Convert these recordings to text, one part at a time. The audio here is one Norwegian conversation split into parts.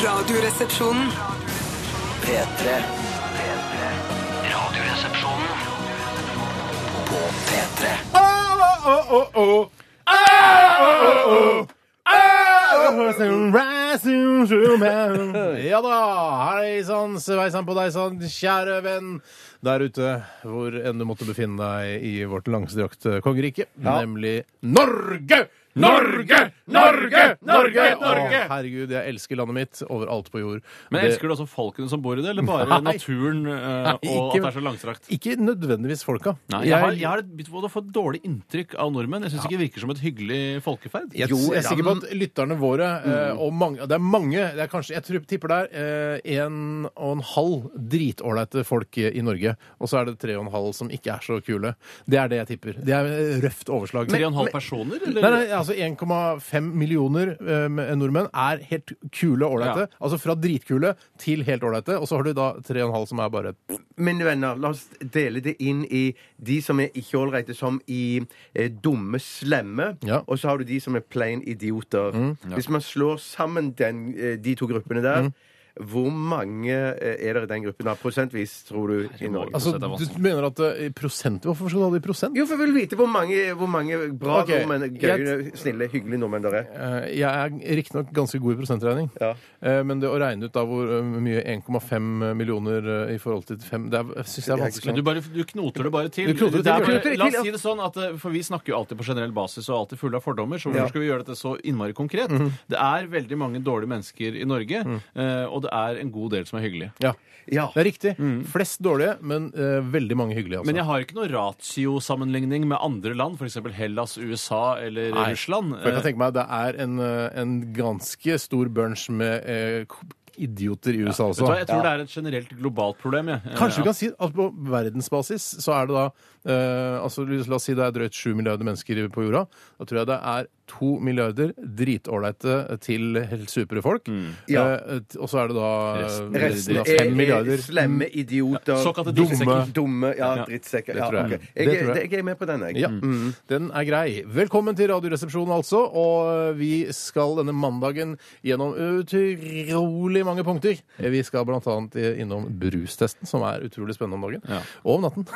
Radioresepsjonen. P3. Radioresepsjonen på P3. Ja da! Hei sann, sveisann på deg sann, kjære venn der ute hvor enn du måtte befinne deg i vårt langstrakte kongerike, nemlig Norge! Norge! Norge! Norge! Norge! Å, herregud, jeg elsker landet mitt overalt på jord. Men Det- Elsker du også folkene som bor i det, eller bare Nei. naturen eh, Nei, og ikke- at det er så langstrakt? Ikke nødvendigvis folka. Nei, jeg, har, jeg har et begynt å få et dårlig inntrykk av nordmenn. Jeg syns ikke det virker som et hyggelig folkeferd. Jeg, Jo, jeg er sikker på at lytterne våre, eh, og mange, det er mange det er kanskje, Jeg tror, tipper det er eh, en og en halv dritålreite folk i Norge. Og så er det tre og en halv som ikke er så kule. Det er det jeg tipper. Det er eh, røft overslag. Tre og en halv personer, eller? Nei, nei, altså 1,5 millioner eh, nordmenn er helt kule og ålreite. Altså fra dritkule til helt ålreite. Og så har du da 3,5 som er bare Mine venner, la oss dele det inn i de som er ikke ålreite, som i eh, dumme, slemme. Ja. Og så har du de som er plain idioter. Hvis man slår sammen den, eh, de to gruppene der, hvor mange eh, er det i den gruppen? da? Prosentvis, tror du, i Norge? Altså, er du mener at uh, prosent Hvorfor skal du ha det i prosent? Jo, for jeg vil vite hvor mange, hvor mange bra okay. nordmenn, gøye, jeg- snille, hyggelige nordmenn der er. Uh, Jeg er riktignok ganske god i prosentregning. Ja. uh, Men det å regne ut da hvor mye 1,5 millioner i forhold til 5 Det er- syns jeg er Men vanskelig. du, bare, du knoter det bare til. Du knoter det Det er til, bare, ja. La oss si det sånn at For vi snakker jo alltid på generell basis og alltid fulle av fordommer, så hvorfor Ja. skal vi gjøre dette så innmari konkret? Mhm. Det er veldig mange dårlige mennesker i Norge, eh, og det er en god del som er hyggelige. Ja, Ja. det er riktig. Flest dårlige, men eh, veldig mange hyggelige. Altså. Men jeg har ikke noe ratio-sammenligning med andre land, f.eks. Hellas, USA eller Nei, Russland. For jeg kan Eh, tenke meg at det er en, eh, en ganske stor bunch med eh, idioter i USA ja. også. Jeg tror det er et generelt globalt problem. Jeg. Eh, Kanskje vi kan si at på verdensbasis så er det da eh, altså La oss si det er drøyt sju milliarder mennesker på jorda. Da tror jeg det er to milliarder dritålreite til helt supre folk. Ja. Eh, og så er det da eh, Resten- Resten er, fem er milliarder slemme idioter. Såkalte Dumme. Dumme, ja, drittsekker. Det Ja, tror jeg. ok. Det jeg, tror jeg. jeg er med på den, jeg. Ja, den er grei. Velkommen til Radioresepsjonen, altså. Og vi skal denne mandagen gjennom utrolig mange punkter. Vi skal blant annet innom brustesten, som er utrolig spennende om dagen. Ja. Og om natten.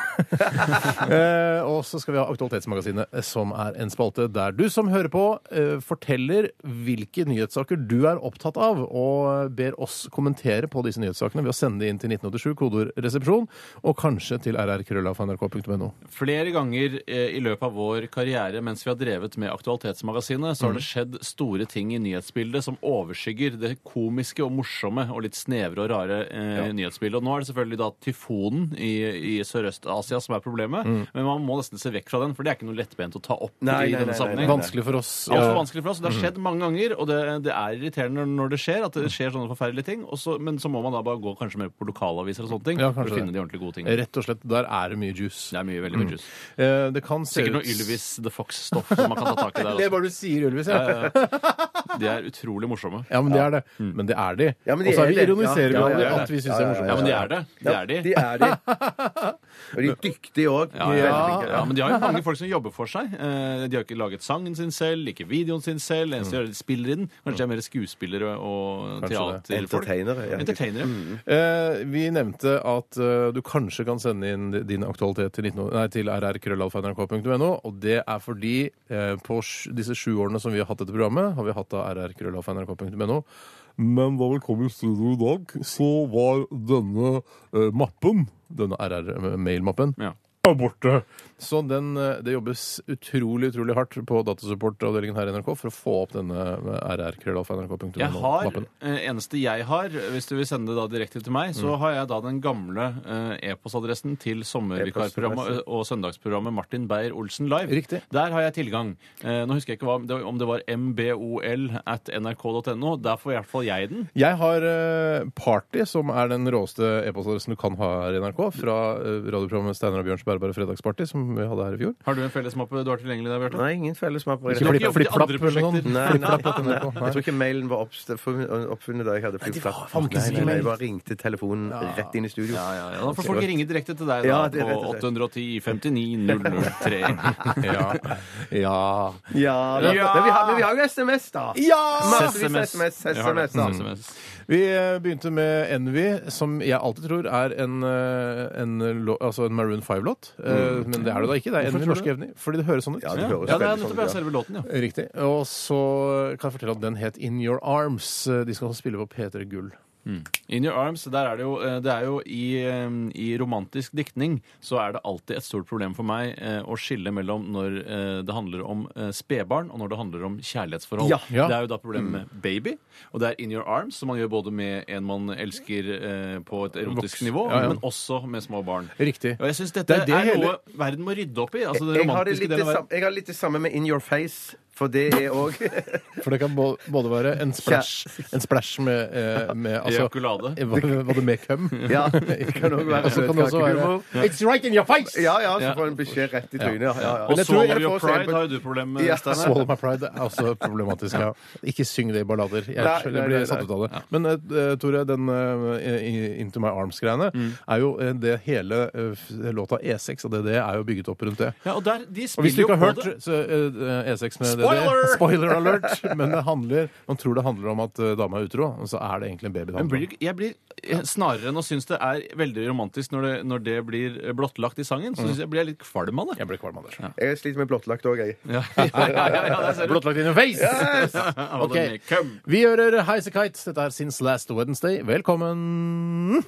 eh, og så skal vi ha Aktualitetsmagasinet, eh, som er en spalte der du som hører på, eh, forteller hvilke nyhetssaker du er opptatt av, og ber oss kommentere på disse nyhetssakene ved å sende det inn til 1987, kodeord 'resepsjon', og kanskje til rrkrøllaf.nrk.no. Flere ganger eh, i løpet av vår karriere mens vi har drevet med Aktualitetsmagasinet, så har det skjedd store ting i nyhetsbildet som overskygger det komiske og morsomme og litt snevre og rare eh, nyhetsbildet. Og nå er det selvfølgelig da tyfonen i, i Sørøst-Asia som er problemet, men man må nesten se vekk fra den, for det er ikke noe lettbent å ta opp Nei, i nei, denne nei, nei, sammenheng. nei. Vanskelig for oss. Altfor også vanskelig for oss. Det har skjedd mange ganger, og det, det er irriterende når det skjer. At det skjer sånne forferdelige ting. Også, men så må man da bare gå kanskje mer på lokalaviser og sånne ting Ja, for kanskje å finne det. de ordentlig gode tingene. Rett og slett, der er det mye juice. Det er mye veldig mye juice. Eh, Det kan se Sikkert noe Ylvis The Fox-stoff som man kan ta tak i der Det er også. bare du sier, Ylvis. Ja. Ja, ja. De er utrolig morsomme. ja, men det er det. Men det er de. Ja, men de Og så er er vi det. ironiserer Ja, ja, over ja, ja. at vi syns Ja, det er ja, morsomt. Ja, men de er det. De er de. De er de. Og de er dyktige òg. Ja, ja, ja, men de har jo mange folk som jobber for seg. Eh, De har ikke laget sangen sin selv, ikke videoen sin selv. Eneste de gjør, er spiller i den. Kanskje det er mer skuespillere og Kanskje det. teaterfolk. Entertainere. ja. Entertainere. Eh, vi nevnte at eh, du kanskje kan sende inn din aktualitet til, 19 nei, til rrkrøllalfa.nrk.no, og det er fordi eh, på sj- disse sju årene som vi har hatt dette programmet, har vi hatt av rrkrøllalfa.nrk.no. Men da vi kom i studio i dag, så var denne eh, mappen, denne RR-mailmappen, Ja. borte. Så den, eh, det jobbes utrolig utrolig hardt på datasupportavdelingen her i NRK for å få opp denne rrkrøllalfa.nrk.no. Jeg har, eh, eneste jeg har, hvis du vil sende det da direkte til meg, Mm. så har jeg da den gamle eh, e-postadressen til sommervikarprogrammet og søndagsprogrammet Martin Beyer-Olsen Live. Riktig. Der har jeg tilgang. Eh, Nå husker jeg ikke hva, om det var mbol at nrk.no. Der får i hvert fall jeg den. Jeg har eh, Party, som er den råeste e-postadressen du kan ha her i NRK, fra eh, radioprogrammet Steinar og Bjørns bærbare Fredagsparty, som vi hadde her i fjor. Har du en fellesmappe du har tilgjengelig der, Bjarte? Nei, ingen fellesmappe. i Ikke det. har ikke flipp- jobbet i andre eller noe? prosjekter? Nei, nei. Flipp-flapp nei. Jeg tror ikke mailen var oppfunnet, da jeg hadde flipp-flapp. Nei, nei, nei, jeg bare ringte telefonen rett inn i studio. Ja, ja, ja. Da får folk ringe direkte til deg da, Ja, på 810 59 003. Ja. ja. Ja. Ja. Men, vi har, men vi har jo SMS, da. Massevis SMS. SMS. SMS, SMS. SMS, da. SMS. Vi eh, begynte med Envy, som jeg alltid tror er en, eh, en, altså en Maroon 5-låt. Eh, Men det er det da ikke. Det er Envy tror Norske Evny. Fordi det høres sånn ut. Ja, det høres ja, det er veldig nettopp sånn ut. ja. selve låten, ja. Riktig. Og så kan jeg fortelle at den het In Your Arms. De skal også spille på P3 Gull. In Your Arms, der er det jo, eh, det er jo i, eh, I romantisk diktning så er det alltid et stort problem for meg eh, å skille mellom når det handler om spedbarn, og når det handler om kjærlighetsforhold. Ja. Ja. Det er jo da problemet med baby, og det er In Your Arms, som man gjør både med en man elsker på et erotisk Voks. nivå, Ja, men også med små barn. Riktig. Og jeg syns dette Det er er, hele- noe verden må rydde opp i. altså det Jeg har, det romantiske delen av verden. jeg har litt det samme med In Your Face, for det er òg For det kan både være en splash, en splash med, eh, med altså, Ejakulade. eh, Både både med køm. Ja, det kan òg være Så kan det også være søtkakekummer. It's right in your face! Ja, ja, så får en beskjed rett i trynet. Ja, ja, ja. Og jeg tror Swallow jeg Your får se Pride på- har jo du problem med, Ja, Steinar. Swallow my pride er også problematisk. Ja. Ikke syng det i ballader. Jeg, Nei, jeg nei, blir satt ut av det. Men eh, Tore, den eh, i- Into My Arms-greiene er jo eh, det hele eh, f- låta E6 og DDE er jo bygget opp rundt det. Ja, og der, de Og hvis du spiller ikke har på hørt det. så, eh, E6 med Spoiler! Spoiler alert! Men det handler, man tror det handler om at eh, dama er utro, og så er det egentlig en baby det Men handler blir, jeg blir eh, snarere enn å synes det er veldig romantisk når det, når det blir eh, blottlagt i sangen, så synes jeg blir jeg litt kvalm av det. Jeg ble kvalm, Anders. Jeg sliter med blottlagt òg, jeg. Ja, ja, ja, ja, ja, der ser du. Blottlagt in your face! Ok. køm. Vi hører Highasakite. Dette er Since Last Wednesday. Velkommen!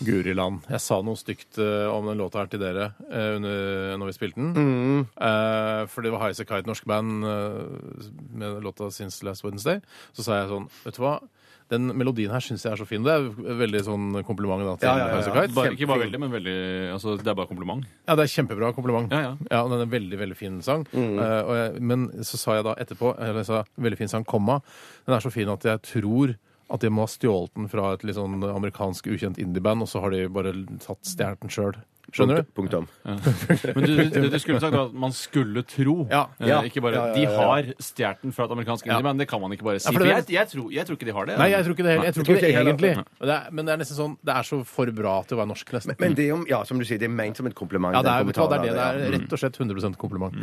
Guri land. Jeg sa noe stygt eh, om den låta her til dere eh, under, når vi spilte den. Eh, for det var Highasakite, norsk band, eh, med låta Since Last Wednesday. Så sa jeg sånn Vet du hva? Den melodien her syns jeg er så fin. Det er veldig sånn kompliment da, til Ja, ja, ja, ja. Highasakite. Bare, ikke bare veldig, men veldig altså, Det er bare kompliment. Ja, det er kjempebra kompliment. Ja, ja. og den er en veldig, veldig fin sang. Eh, og jeg, men så sa jeg da etterpå, eller jeg sa veldig fin sang, komma, den er så fin at jeg tror at de må ha stjålet den fra et litt sånn amerikansk ukjent indieband, og så har de bare tatt stjålet den sjøl. Skjønner du? Punktum. Men du, du, du skulle sagt, at man skulle tro. Ja. Eh, Ja. Ikke bare Ja, ja, De ja, ja. har stjålet den fra et amerikansk indieband. Det kan man ikke bare si. Ja, for for det- jeg, jeg, tror, jeg tror ikke de har det. Nei, jeg tror ikke det heller. Jeg tror ikke det egentlig. Men det er, men det er nesten sånn Det er så for bra til å være norsk, nesten. Men det er jo, ja, som du sier, det er ment som et kompliment. ja, det er, det er det. kommentaren, Det er rett og slett 100% kompliment.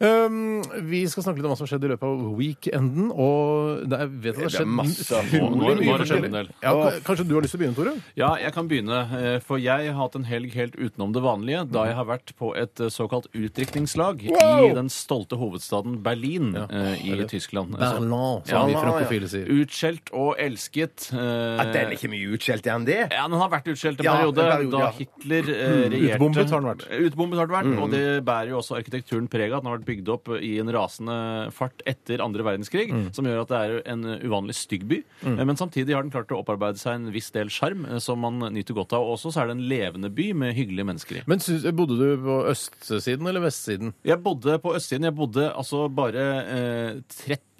Um, vi skal snakke litt om hva som skjedde i løpet av weekenden. Og det er, vet at det har skjedd utrolig mye forskjellig. Ja, kanskje du har lyst til å begynne, Tore? Ja, jeg kan begynne. eh, For jeg har hatt en helg helt utenom det vanlige, da jeg har vært på et eh, såkalt utdrikningslag Wow! i den stolte hovedstaden Berlin ja. i eller Tyskland. Berlin, Ja, som vi fra frankofile sier. Utskjelt og elsket. eh, At den er ikke mye utskjelt, er han det? Ja, Den har vært utskjelt en Ja, en periode, periode, da ja. Hitler eh, regjerte. Utbombet har den vært. Utbombet har den vært, Og det bærer jo også arkitekturen preg av. Vært bygd opp i en rasende fart etter andre verdenskrig, som gjør at det er en uvanlig stygg by. Mm. Men samtidig har den klart å opparbeide seg en viss del sjarm, eh, som man nyter godt av. Og også så er det en levende by med hyggelige mennesker i. Men bodde du på østsiden eller vestsiden? Jeg bodde på østsiden. Jeg bodde altså bare eh,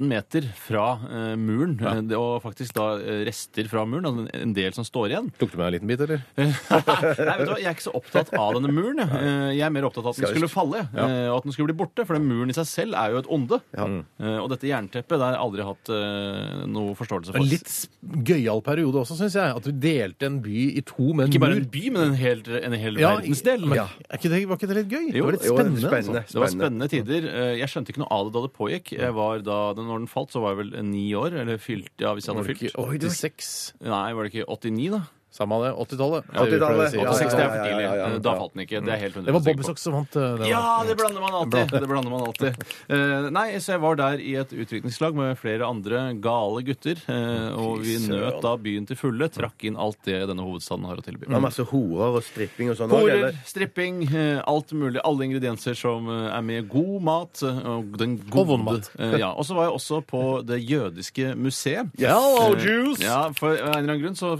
13 meter fra eh, muren. Eh, og faktisk da eh, rester fra muren. altså En, en del som står igjen. Tok du med deg en liten bit, eller? Nei, vet du hva, Jeg er ikke så opptatt av denne muren. Jeg, Eh, jeg er mer opptatt av at den Skal- skulle falle, eh, og at den skulle bli borte. For den muren i seg selv er jo et onde. Eh, Og dette jernteppet det har jeg aldri hatt eh, noe forståelse for. En litt s- gøyal periode også, syns jeg. At du delte en by i to med en Ikke bare mur. en by, men en hel, en hel Ja, verdensdel. Men, er ikke det, var ikke det litt gøy? det var litt Jo, spennende. spennende. Altså. Det var spennende tider. Eh, Jeg skjønte ikke noe av det da det pågikk. Jeg var da, Når den falt, så var jeg vel ni år. Eller fylt, ja, hvis jeg Var hadde det fylt. ikke 86? Nei, var det ikke 89, da? Samme det. 80-tallet. 80-tallet, ja, 86 det er ja, for ja, tidlig. ja, ja, ja. Da falt den ikke. Det er helt 100 Det var sikker Bobby på. Socks som vant. eh, Det Ja, det blander man alltid. Det blander man alltid. Uh, nei, så jeg var der i et utviklingslag med flere andre gale gutter. Uh, og vi nøt da byen til fulle. Trakk inn alt det denne hovedstaden har å tilby. Det var masse horer og stripping og sånn. Horer, stripping, uh, alt mulig. Alle ingredienser som er med. God mat. Og den Og vond gode mat. Ja, Og så var jeg også på Det jødiske museet. Hello, Jews! Ja, for en eller annen grunn så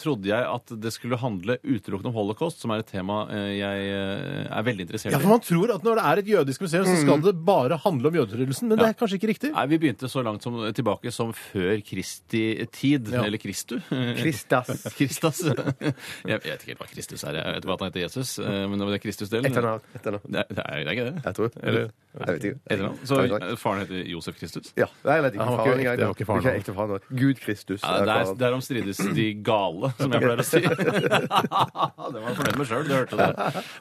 trodde trodde jeg at det skulle handle utelukkende om holocaust, som er et tema eh, jeg eh, er veldig interessert Ja, i. for Man tror at når det er et jødisk museum, så skal det bare handle om jødeutryddelsen. Men det er kanskje ikke riktig. Nei, Vi begynte så langt som, tilbake som før Kristi tid. Ja. Eller Kristu. Kristas. Kristas. Jeg vet ikke helt hva Kristus er. Jeg vet bare at han heter Jesus. eh, Men det er Kristus-delen. Etternavn. Etternavn. Det, er- det er det er ikke det? Jeg tror. Eller- Jeg vet ikke. Etternavn? Så Jeg vet ikke. faren heter Josef Kristus? Ja, Nei, jeg vet ikke. Han var Faren ikke engang. ekte- var ikke faren Ikke ekte faren. Gud Kristus. Ja, er der, faren. derom strides de gale, som jeg pleier å si. det var jeg fornøyd med sjøl, du hørte det.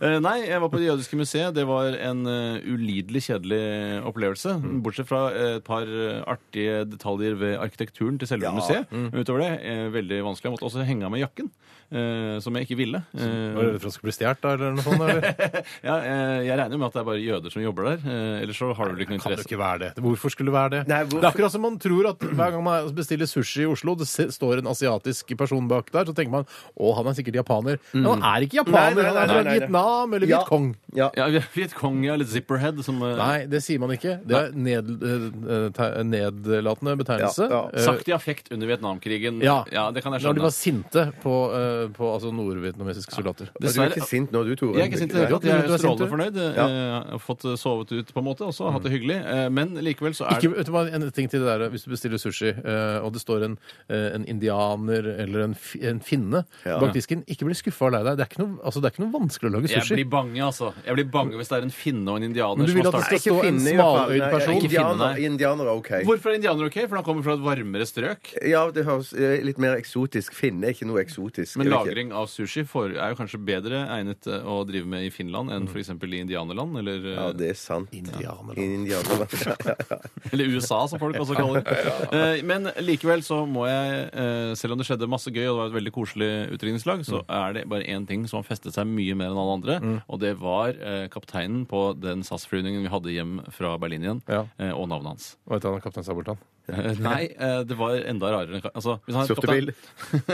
Eh, Nei, jeg var på Det jødiske museet. Det var en eh, ulidelig kjedelig opplevelse. Bortsett fra et par eh, artige detaljer ved arkitekturen til selve museet. Utover det, eh, veldig vanskelig. Jeg måtte også henge av meg jakken, eh, som jeg ikke ville. Eh, Var du redd for at det skulle bli stjålet, da, eller noe sånt? Eller? ja, eh, jeg regner jo med at det er bare jøder som jobber der. eh, Ellers så har du vel ikke noe Kan det interesse. ikke være det? Hvorfor skulle det være det? Nei, hvorfor- Det er akkurat som man tror at hver gang man bestiller sushi i Oslo, det se- står en asiatisk person bak der, så tenker man å, han er sikkert japaner. Men han er ikke japaner, Nei, nei, han er nei, fra nei, nei. Vietnam eller Ja. Vietcong. Ja. Ja, Vietcong, ja, litt zipperhead. Som, eh, Nei, det sier man ikke. Det er ned, eh, te- nedlatende betegnelse. Ja, ja. Eh, Sagt i affekt under Vietnamkrigen. Ja. det kan jeg Når de skjønne. var sinte på, eh, på altså nordvietnamesiske soldater. Du er ikke sint nå, du, Tore? Jeg er ikke sint i det hele tatt. Jeg er strålende fornøyd. Ja. Jeg har fått sovet ut på en måte, og så hatt det hyggelig. Eh, Men likevel så er Ikke, vet du hva, en ting til det der, Hvis du bestiller sushi, eh, og det står en, eh, en indianer eller en, fi- en finne Ja. bak disken, ikke bli skuffa og lei deg. Det er ikke noe, altså, det er ikke noe vanskelig å lage Jeg sushi. blir bange, altså. Jeg blir bange hvis det er en finne og en indianer Men du som vil har at det startet skal stå en finne, i hvert fall. smaløyd Nei, person? Ikke finne, Indianer, nei. indianer er OK. Hvorfor er indianer ok? For han kommer fra et varmere strøk. Ja, det høres eh, litt mer eksotisk. Finne er ikke noe eksotisk. Men lagring av sushi for, er jo kanskje bedre egnet eh, å drive med i Finland enn f.eks. i indianerland, eller, Ja, det er sant. Indianerland. Indianerland. Ja, ja, ja. eller USA, som folk også kaller det. Eh, Men likevel så må jeg, eh, selv om det skjedde masse gøy, og det var et veldig koselig utdrikningslag, så er det bare én ting som har festet seg mye mer enn alle andre, og det var kapteinen på den SAS-flyvningen vi hadde hjem fra Berlin igjen, og navnet hans. Vet du, han kaptein Sabeltann. Nei, eh, det var enda rarere. Altså, hvis han Sortebil.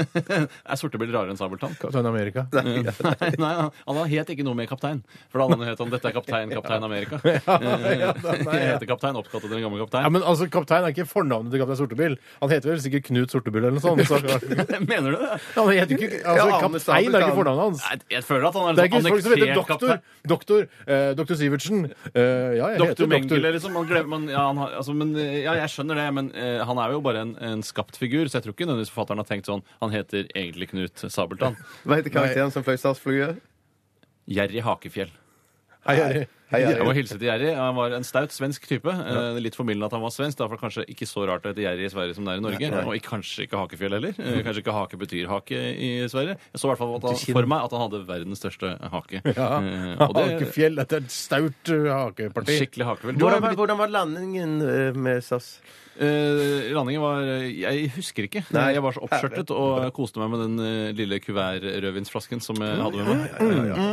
er sortebil rarere enn Sabeltann? Kaptein Amerika. nei, nei, han- han het ikke noe med kaptein. For da hadde han hett han 'Dette er kaptein, kaptein Amerika'. Jeg heter kaptein, oppkalt etter den gamle Ja, men altså, Kaptein er ikke fornavnet til kaptein Sortebil. Han heter vel sikkert Knut Sortebil eller noe sånt. Så, Mener du det? han heter ikke, altså, Ja, kaptein er ikke fornavnet hans. Nei, Jeg føler at han er Det er ikke sånn folk som heter doktor. kaptein. Doktor, eh, doktor Sivertsen. Eh, ja, jeg Doktor heter Mengele, liksom. Man glemmer, man, ja, han har, altså, men, ja, jeg skjønner det, men eh, han er jo bare en, en skapt figur, så jeg tror ikke nødvendigvis forfatteren har tenkt sånn Han heter egentlig Knut Sabeltann. Hva heter karakteren som fløy statsflyet? Gjerrig Jerry Hakefjell. Hei, Harry. Hei, Jeg må hilse til Jerry. Han var en staut svensk type. Eh, Litt formildende at han var svensk. Derfor kanskje ikke så rart å hete Jerry i Sverige som det er i Norge. Og ikke, kanskje ikke Hakefjell heller. Eh, Kanskje ikke hake betyr hake i Sverige. Jeg så i hvert fall at han, for meg at han hadde verdens største hake. Ja. Eh, og det Hakefjell. Dette er et staut uh, hakeparti. Skikkelig hakefjell. Du Hvordan har var, hvordan var landingen eh, med SAS? Eh, landingen var Jeg husker ikke. Nei. Jeg var så oppskjørtet og koste meg med den eh, lille kuvert-rødvinsflasken som jeg hadde med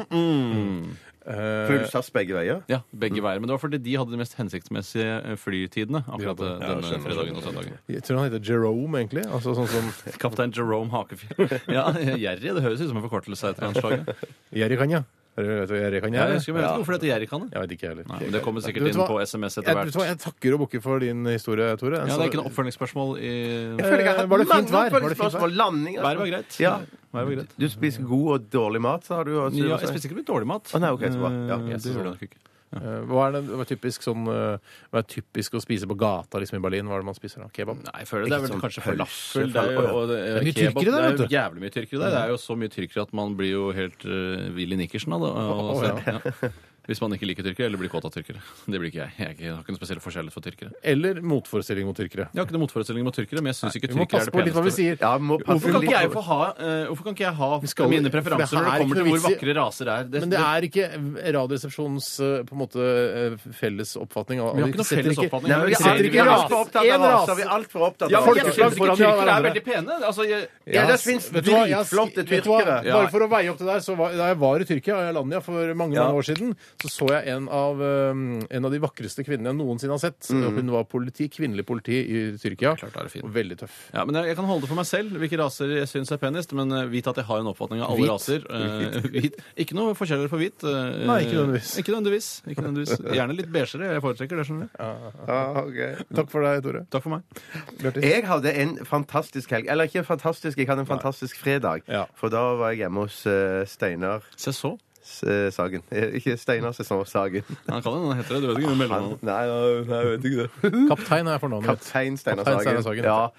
meg. Du SAS begge veier? Ja, begge veier. Men det var fordi de hadde de mest hensiktsmessige eh, flytidene akkurat Ja, eh, ja, denne skjønner, fredagen og søndagen. Jeg tror han heter Jerome, egentlig. Altså sånn som Kaptein Jerome Hakefjell. Ja, Jerry. Det høres ut som en forkortelse etter landslaget. Jerry kan, ja. Vet du hva Jerry kan Jeg gjøre? husker, men jeg vet ikke hvorfor det heter Jerry kan det. Jeg vet ikke, jeg heller. Nei, men det kommer sikkert du inn hva? på SMS etter Jeg, vet du hva, hvert. jeg takker og bukker for din historie, Tore. Ja, det er ikke noe oppfølgingsspørsmål i Jeg føler jeg har hatt var det fint mange vær? Var det fint oppfølgingsspørsmål. Landing, altså. Været var greit. Ja. Været var greit. Du spiser god og dårlig mat, sa du? også, Ja, jeg spiste ikke mye dårlig mat. Å, nei, ok, så bra. Ja, Eh, yes, det så gjorde jeg nok ikke. Eh, Hva er det hva er typisk sånn eh, Hva er typisk å spise på gata liksom i Berlin? Hva er det man spiser da? Kebab? Nei, jeg føler det er vel sånn kanskje falafel. Det er jo og det, Det er mye kebab, tyrkere der, det er vet jo jævlig mye tyrkere der. Det er jo så mye tyrkere at man blir jo helt uh, vill i nikkersen av det. Og, Å, ja. Hvis man ikke liker tyrkere, eller blir kåt av tyrkere. Det blir ikke jeg. Jeg er ikke- jeg har ikke noe spesiell forskjell for tyrkere. Eller motforestilling mot tyrkere? Jeg har ikke noe motforestilling mot tyrkere, men jeg syns ikke Vi må tyrkere passe er det på litt hva vi peneste. sier. Ja, må passe Hvorfor kan litt ikke jeg på- få ha, eh, hvorfor kan ikke jeg ha skal- mine for det preferanser når det er kommer ikke til noe hvor vits i- vakre raser er? Det, Men det er ikke Radioresepsjonens eh, på en måte eh, felles oppfatning. av- Vi har ikke noe setter felles oppfatning. Nei, men vi Vi setter er ikke altfor ras- opptatt en av raser. ras. Vi er altfor opptatt ja, av men jeg syns ikke foran tyrkere er hverandre. veldig pene. Altså, jeg, Ja, det fins Vet du hva, jeg- dritflotte vet du hva? tyrkere. Ja. Bare for å veie opp det der, så var, Da jeg var i Tyrkia, Alanya, for mange Ja. mange år siden, så så jeg en av, eh, en av de vakreste kvinnene jeg noensinne har sett. Hun var politi, kvinnelig politi i Tyrkia. Klart det er fin. Og veldig tøff. Ja, men jeg, jeg kan holde det for meg selv hvilke raser jeg syns er penest, men eh, vit at jeg har en oppfatning av alle Hvit. raser. Eh, hvit. Ikke noe forskjeller på hvit. eh, Nei, ikke nødvendigvis. Ikke nødvendigvis. Ikke nødvendigvis. Gjerne litt beigere. Jeg foretrekker det. skjønner du. Ja, okay. Takk for deg, Tore. Takk for meg. Bjørtis. Jeg hadde en fantastisk helg. Eller ikke fantastisk, jeg hadde en fantastisk fredag. Ja. For da var jeg hjemme hos uh, Steinar Se så. Eh, Sagen. Ikke Steinar Sagen. Han kan hende han heter det. Du vet ikke noe Han, nei, nei, nei, jeg vet ikke det. Kaptein er fornavnet mitt. Kaptein Steinar Kaptein Steinar Sagen. Sagen. Ja.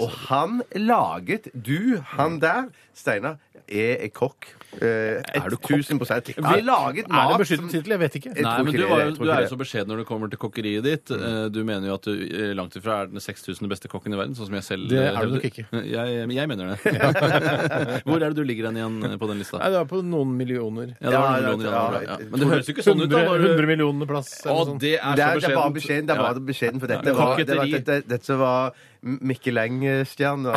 Og han laget Du, han der, Steinar, er kokk. Eh, Er du kokk? 1000 Vi laget Er det mat beskyttet tittel? Jeg vet ikke. Jeg Nei, men du, var, jo- du er jo så beskjeden når det kommer til kokkeriet ditt. Eh, Du mener jo at du eh, langt ifra er den 6000 beste kokken i verden, sånn som jeg selv Det eh, er du hevder. nok ikke. Jeg, jeg mener det. Hvor er det du ligger hen igjen på den lista? Nei, det var på noen millioner. Ja, det var noen ja, millioner, ja, ja. Men det høres jo ikke sånn ut. da. 100, når du- 100 millioner plass. Å, eller noe sånt. det er Det så er, det er bare beskjedent. beskjeden, det er bare beskjeden for dette Ja, var, det var, dette, dette var Michelin-stjerner.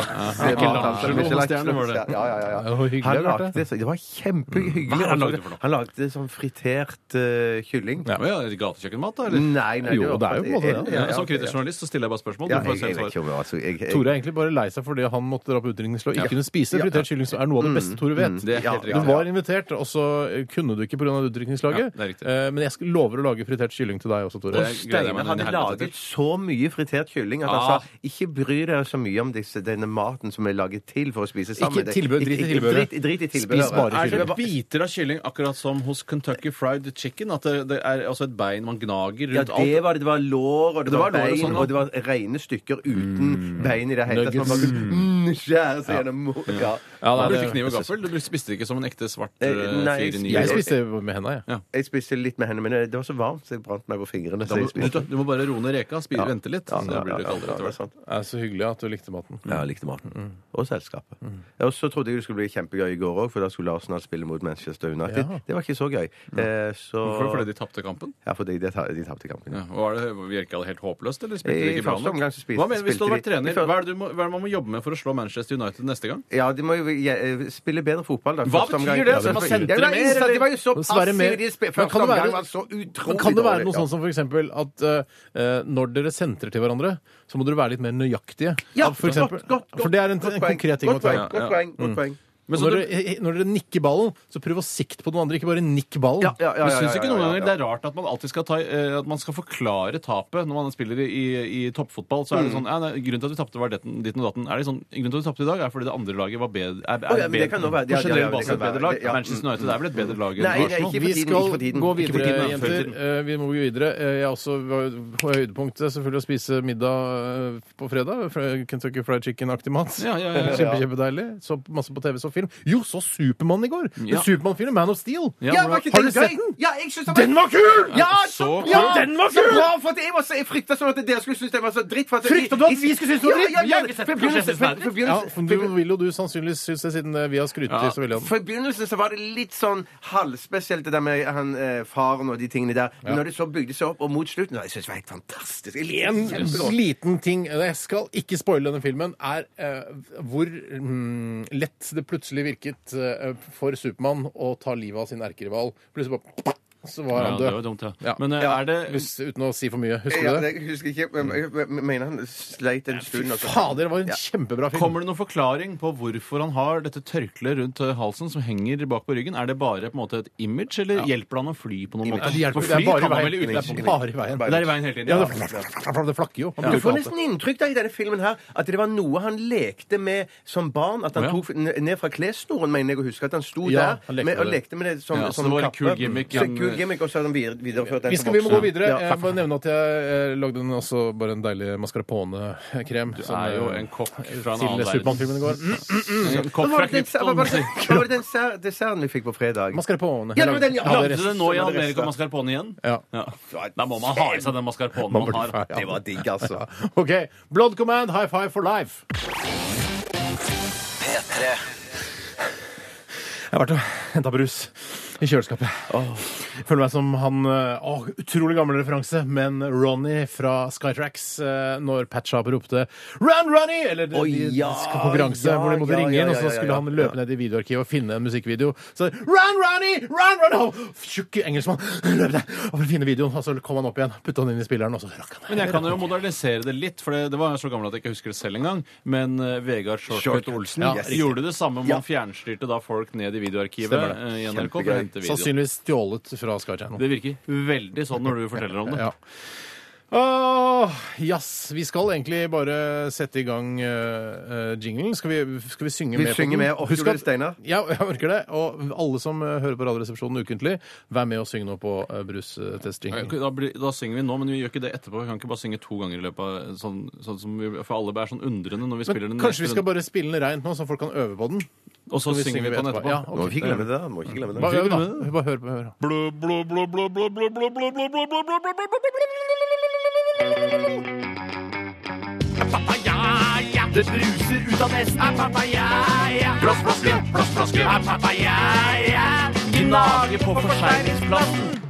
Michelangelo-stjerne var det. Ja, ja, ja, det var hyggelig, Han lagde, så- det var kjempehyggelig. Hva han lagde for noe? Han lagde sånn fritert uh, kylling. Ja. men ja, Gatekjøkkenmat, da? eller? Nei, nei, Jo, det er jo på en måte det. Som kritisk journalist så stiller jeg bare spørsmål. Ja, jeg, jeg, jeg altså, jeg, Tore er egentlig bare lei seg fordi han måtte dra på utrykningslag og ikke kunne spise fritert kylling, som er noe av det beste Tore vet. Det er helt Du var invitert, og så kunne du ikke pga. riktig. Eh, Men jeg lover å lage fritert kylling til deg også, Tore. Og Steine hadde laget så mye fritert kylling at han Ah. sa ikke bry deg så mye om disse, denne maten som er laget til for å spise sammen. Ikke tilbud, drit i tilbehøret. Drit, drit i Spis tilbehøret. bare Er det biter av kylling akkurat som hos Kentucky Fried Chicken? At det, det er altså et bein man gnager rundt alt? Ja, det var det. Det var lår, og det, Det var, var og bein, sånn, og det var rene stykker uten bein i det hele tatt. Man bare kunne, mm, skjære seg gjennom ja. Ja, Du brukte kniv og gaffel? Du spiste ikke som en ekte svart Eh, eh, nei, fyr i ny Jeg spiste med henda, ja. Jeg spiste litt med hendene, men det var så varmt, så jeg brant meg på fingrene. Da Så jeg du, du må bare roe ned reka. Spise, Vente litt. Ja, så ja, blir det ja, kaldere ja, etter er hvert. Så hyggelig at du likte maten. Ja, jeg likte maten. Og selskapet. Og så trodde jeg det skulle bli kjempegøy i går òg, for da skulle Arsenal spille mot Manchester United. Ja. Det var ikke så gøy. Eh, så Hvorfor? Fordi de tapte kampen? Ja, fordi de, de tapte kampen. Ja. Var det, Virka det helt håpløst, eller spilte de ikke bra nok? omgang spiste- Hva mener hvis du hadde vært spilte de- trener? Hva er, det du må, hva er det man må jobbe med for å slå Manchester United neste gang? Ja, de må jo eh, spille bedre fotball. Da. Hva betyr omgang- det? Ja, Ja, det var mer. De var jo så passive. De sp- Men Første kan det være- omgang var så utrolig kan det være noe sånn som for eksempel at eh, når dere sentrer til hverandre, så må dere være litt mer nøyaktige? Ja, for, eksempel, godt, godt, for det er en, en konkret ting å ta. Godt poeng. Godt poeng. Men så når, du, dere, når dere nikker ballen, så prøv å sikte på noen andre, ikke bare nikk ballen. Ja, ja, ja, men ja, syns ja, ikke noen ganger det er rart at man alltid skal ta eh, At man skal forklare tapet når man spiller i, i toppfotball? Så er Mm. det sånn ja, nei, Grunnen til at vi tapte, var ditten, ditten og datten. Er det sånn, grunnen til at vi tapte i dag, er fordi det andre laget var bedre, er, er ja, men det kan nå være- ja, ja, ja, det kan bedre være. lag. Ja, Manchester United er vel et bedre lag enn Arsenal? Vi skal tiden. gå videre, tiden, jenter. Eh, Vi må gå videre. Eh, Jeg også var på høydepunktet selvfølgelig å spise middag på fredag. Kentucky Fried Chicken-aktig mat. Ja, ja, ja, ja. Kjempe, kjempedeilig. Så masse på TV, så film. Jo, så Supermann i går! Ja. Supermann-filmen Man of Steel. Ja, Ja, Har du sett den? Ja, jeg synes Den var kul! Ja, Så ja! Den var kul! bra, for jeg, var så, jeg frykta sånn at dere skulle synes det var så dritt. For Frykta du at vi skulle synes det var dritt? Ja, ja, ja, for du vil jo du sannsynligvis synes det, siden eh, vi har skrytt til så veldig av den. For i begynnelsen så var det litt sånn halvspesielt, det der med han eh, faren og de tingene der. Men når det så bygde seg opp, og mot slutten Jeg synes det var helt fantastisk. En liten ting, jeg skal ikke spoile denne filmen, er eh, hvor mm, lett det plutselig virket eh, for Supermann å ta livet av sin erkerival. Plutselig bare så var Ja, han det død. var dumt, ja. Ja. Men eh, Ja, er det Hvis, uten å si for mye. Husker Ja, du det? jeg husker ikke, men jeg mener han sleit en stund. og Fader, det var en Ja. kjempebra film. Kommer det noen forklaring på hvorfor han har dette tørkleet rundt eh, halsen som henger bak på ryggen? Er det bare på en måte et image, eller hjelper det han å fly på noen måte? det, hjelper, fly, det er bare i veien. Det er bare i veien. Det er i veien hele tiden. Ja, det, fl- det flakker jo. Du får nesten inntrykk da i denne filmen her at det var noe han lekte med som barn. At han tok ned fra klesstolen, mener jeg å huske. At han sto Ja, der han lekte med, og lekte med det som, Ja, som det var en kappe. Gimmick, en- og så videre- videreført den Vi, skal, vi må gå videre. Ja. Jeg må nevne at jeg eh, lagde en, også bare en deilig mascarpone-krem. Du er jo en kokk fra en annen Til Supermann-filmen i går. Mm, En Hva kokk var fra det den, hva var det, Krypton. hva var det den ser- desserten vi fikk på fredag? mascarpone. Ja, det var den, ja. Lagde du det nå i resta. mascarpone igjen? Ja. Ja. Da må man ha i seg den mascarponen Man man har. Ja. Det var digg, altså. OK. Blood Command, high five for life. P3. Jeg har vært og henta brus. I kjøleskapet. Føler meg som han oh, utrolig gammel referanse, men Ronny fra Skytrax eh, når Pat ropte 'Run, Ronny!' Eller oh, ja, konkurranse ja, hvor de måtte ja, ringe ja, inn, og ja, så skulle han løpe ned i videoarkivet og finne en musikkvideo. Så 'Run, Ronny! Run, Ronny!' Oh, Tjukk engelskmann løp deg! og å finne videoen, og så kom han opp igjen, putta han inn i spilleren, og så rakk han Men jeg kan jo modernisere det litt, for det, det var så gammel at jeg ikke husker det selv engang. Men uh, Vegard Shortcut. Olsen Ja, riktig. gjorde det samme. om Ja. fjernstyrte da folk ned i videoarkivet det. i NRK for å Kjempegøy. hente video. Sannsynligvis stjålet fra Sky Channel. Det virker veldig sånn når du forteller om det. Ja. Åh, jazz. Vi skal egentlig bare sette i gang uh, jinglen. Skal vi, skal vi synge Vi med på synger den? med. Orker Husk du at- det, Steinar? Ja, jeg orker det. Og alle som eh, hører på Radioresepsjonen ukentlig, vær med og syng nå på uh, Ja, brustest-jinglen. Da, blir- da synger vi nå, men vi gjør ikke det etterpå. Vi kan ikke bare synge to ganger i løpet av sånn, sånn som vi, For alle er sånn undrende når vi spiller Men den. kanskje vi neste skal runden. bare spille den reint nå, så folk kan øve på den? Og så synger vi på den etterpå. Ja, Må ok. ikke glemme det. Må ikke glemme det. Bare øv, da. Bare hør på. Hør. Blå, blå, blå, blå, blå, blå, blå, blå, blå, blå, blå, blå, blå, Det bruser ut av nesten. Er papaya. Plastflaske, plastflaske. På forseglingsplassen.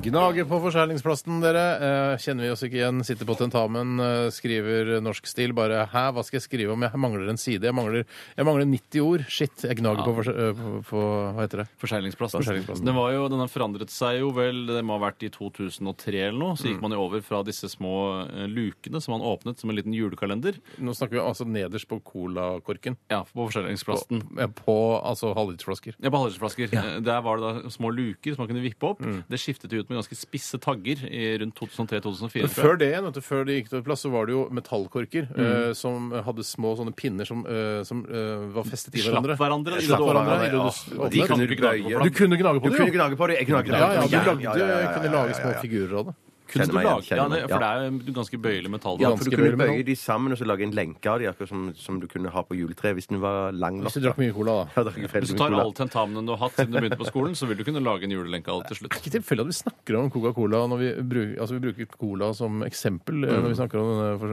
Gnager på forseglingsplassen, dere. Eh, kjenner vi oss ikke igjen? Sitter på tentamen, eh, skriver norsk stil. Bare 'hæ, hva skal jeg skrive om? Jeg mangler en side. Jeg mangler, jeg mangler 90 ord. Shit, jeg gnager på, forse- eh, på, på Hva heter det? Forseglingsplassen. Den, var jo, den har forandret seg jo vel, det må ha vært i 2003 eller noe. Så gikk man jo over fra disse små lukene som man åpnet som en liten julekalender. Nå snakker vi altså nederst på colakorken. Ja, på Forseglingsplassen. På, på altså halvlitersflasker. Ja, på halvlitersflasker. Ja. Der var det da små luker som man kunne vippe opp. Mm. Det skiftet ut med ganske spisse tagger i rundt 2003-2004. Men før det igjen, vet du, før det gikk til plass, så var det jo metallkorker Mm. eh, som hadde små sånne pinner som, eh, som eh, var festet i hverandre. Slapp hverandre. det Slapp hverandre, hverandre. det Ja, du de kunne du knage på, for Du kunne gnage på Du det, kunne jo. gnage på det. Jeg kunne gnage Ja, ja, du lagde, ja, ja, ja, ja, kunne lage små figurer av det. Kunne du lage ja, det, For det er jo ganske bøyelig metall. Ja, for du kunne bøye de sammen og så lage en lenke av de, akkurat som, som du kunne ha på juletreet hvis den var lang nok. Hvis du drakk mye cola, da. Ja, Hvis du tar alle tentamene du har hatt siden du begynte på skolen, så vil du kunne lage en julelenke av det til slutt. Det er ikke tilfeldig at vi snakker om Coca-Cola når vi bruker, altså vi bruker cola som eksempel Mm. når vi snakker om denne for-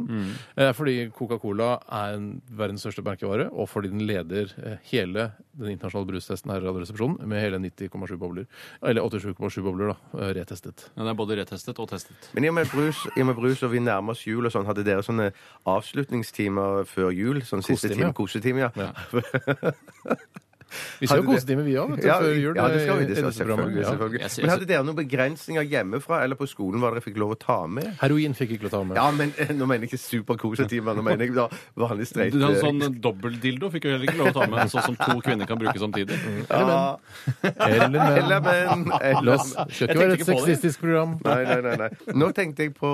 Mm. Eh, Fordi Coca-Cola er en verdens største merkevare, og fordi den leder eh, hele den internasjonale brustesten her i Radioresepsjonen med hele 90,7 bobler. Eller 87,7 bobler, da. Retestet. Ja, er både retestet og testet. Men i og med brus, i og med brus og vi nærmer oss jul og sånn, hadde dere sånne avslutningstimer før jul? Sånn siste Kosetime, ja. Ja. Vi skal jo det- kose dem, vi òg, Ja, før jul. ja, det skal vi. eh, Det skal, selvfølgelig, selvfølgelig, Ja. selvfølgelig. Ser- Men hadde dere noen begrensninger hjemmefra eller på skolen hva dere fikk lov å ta med? Heroin fikk ikke lov å ta med. Ja, men eh, nå mener jeg ikke superkosetimer. Nå mener jeg da vanlig streit. Du, en eh, sånn dobbeltdildo fikk jo heller ikke lov å ta med, sånn som to kvinner kan bruke samtidig. ja, Eller menn. Eller menn. La eller, oss skal ikke være et sexistisk program. Nei, nei, nei, nei. Nå tenkte jeg på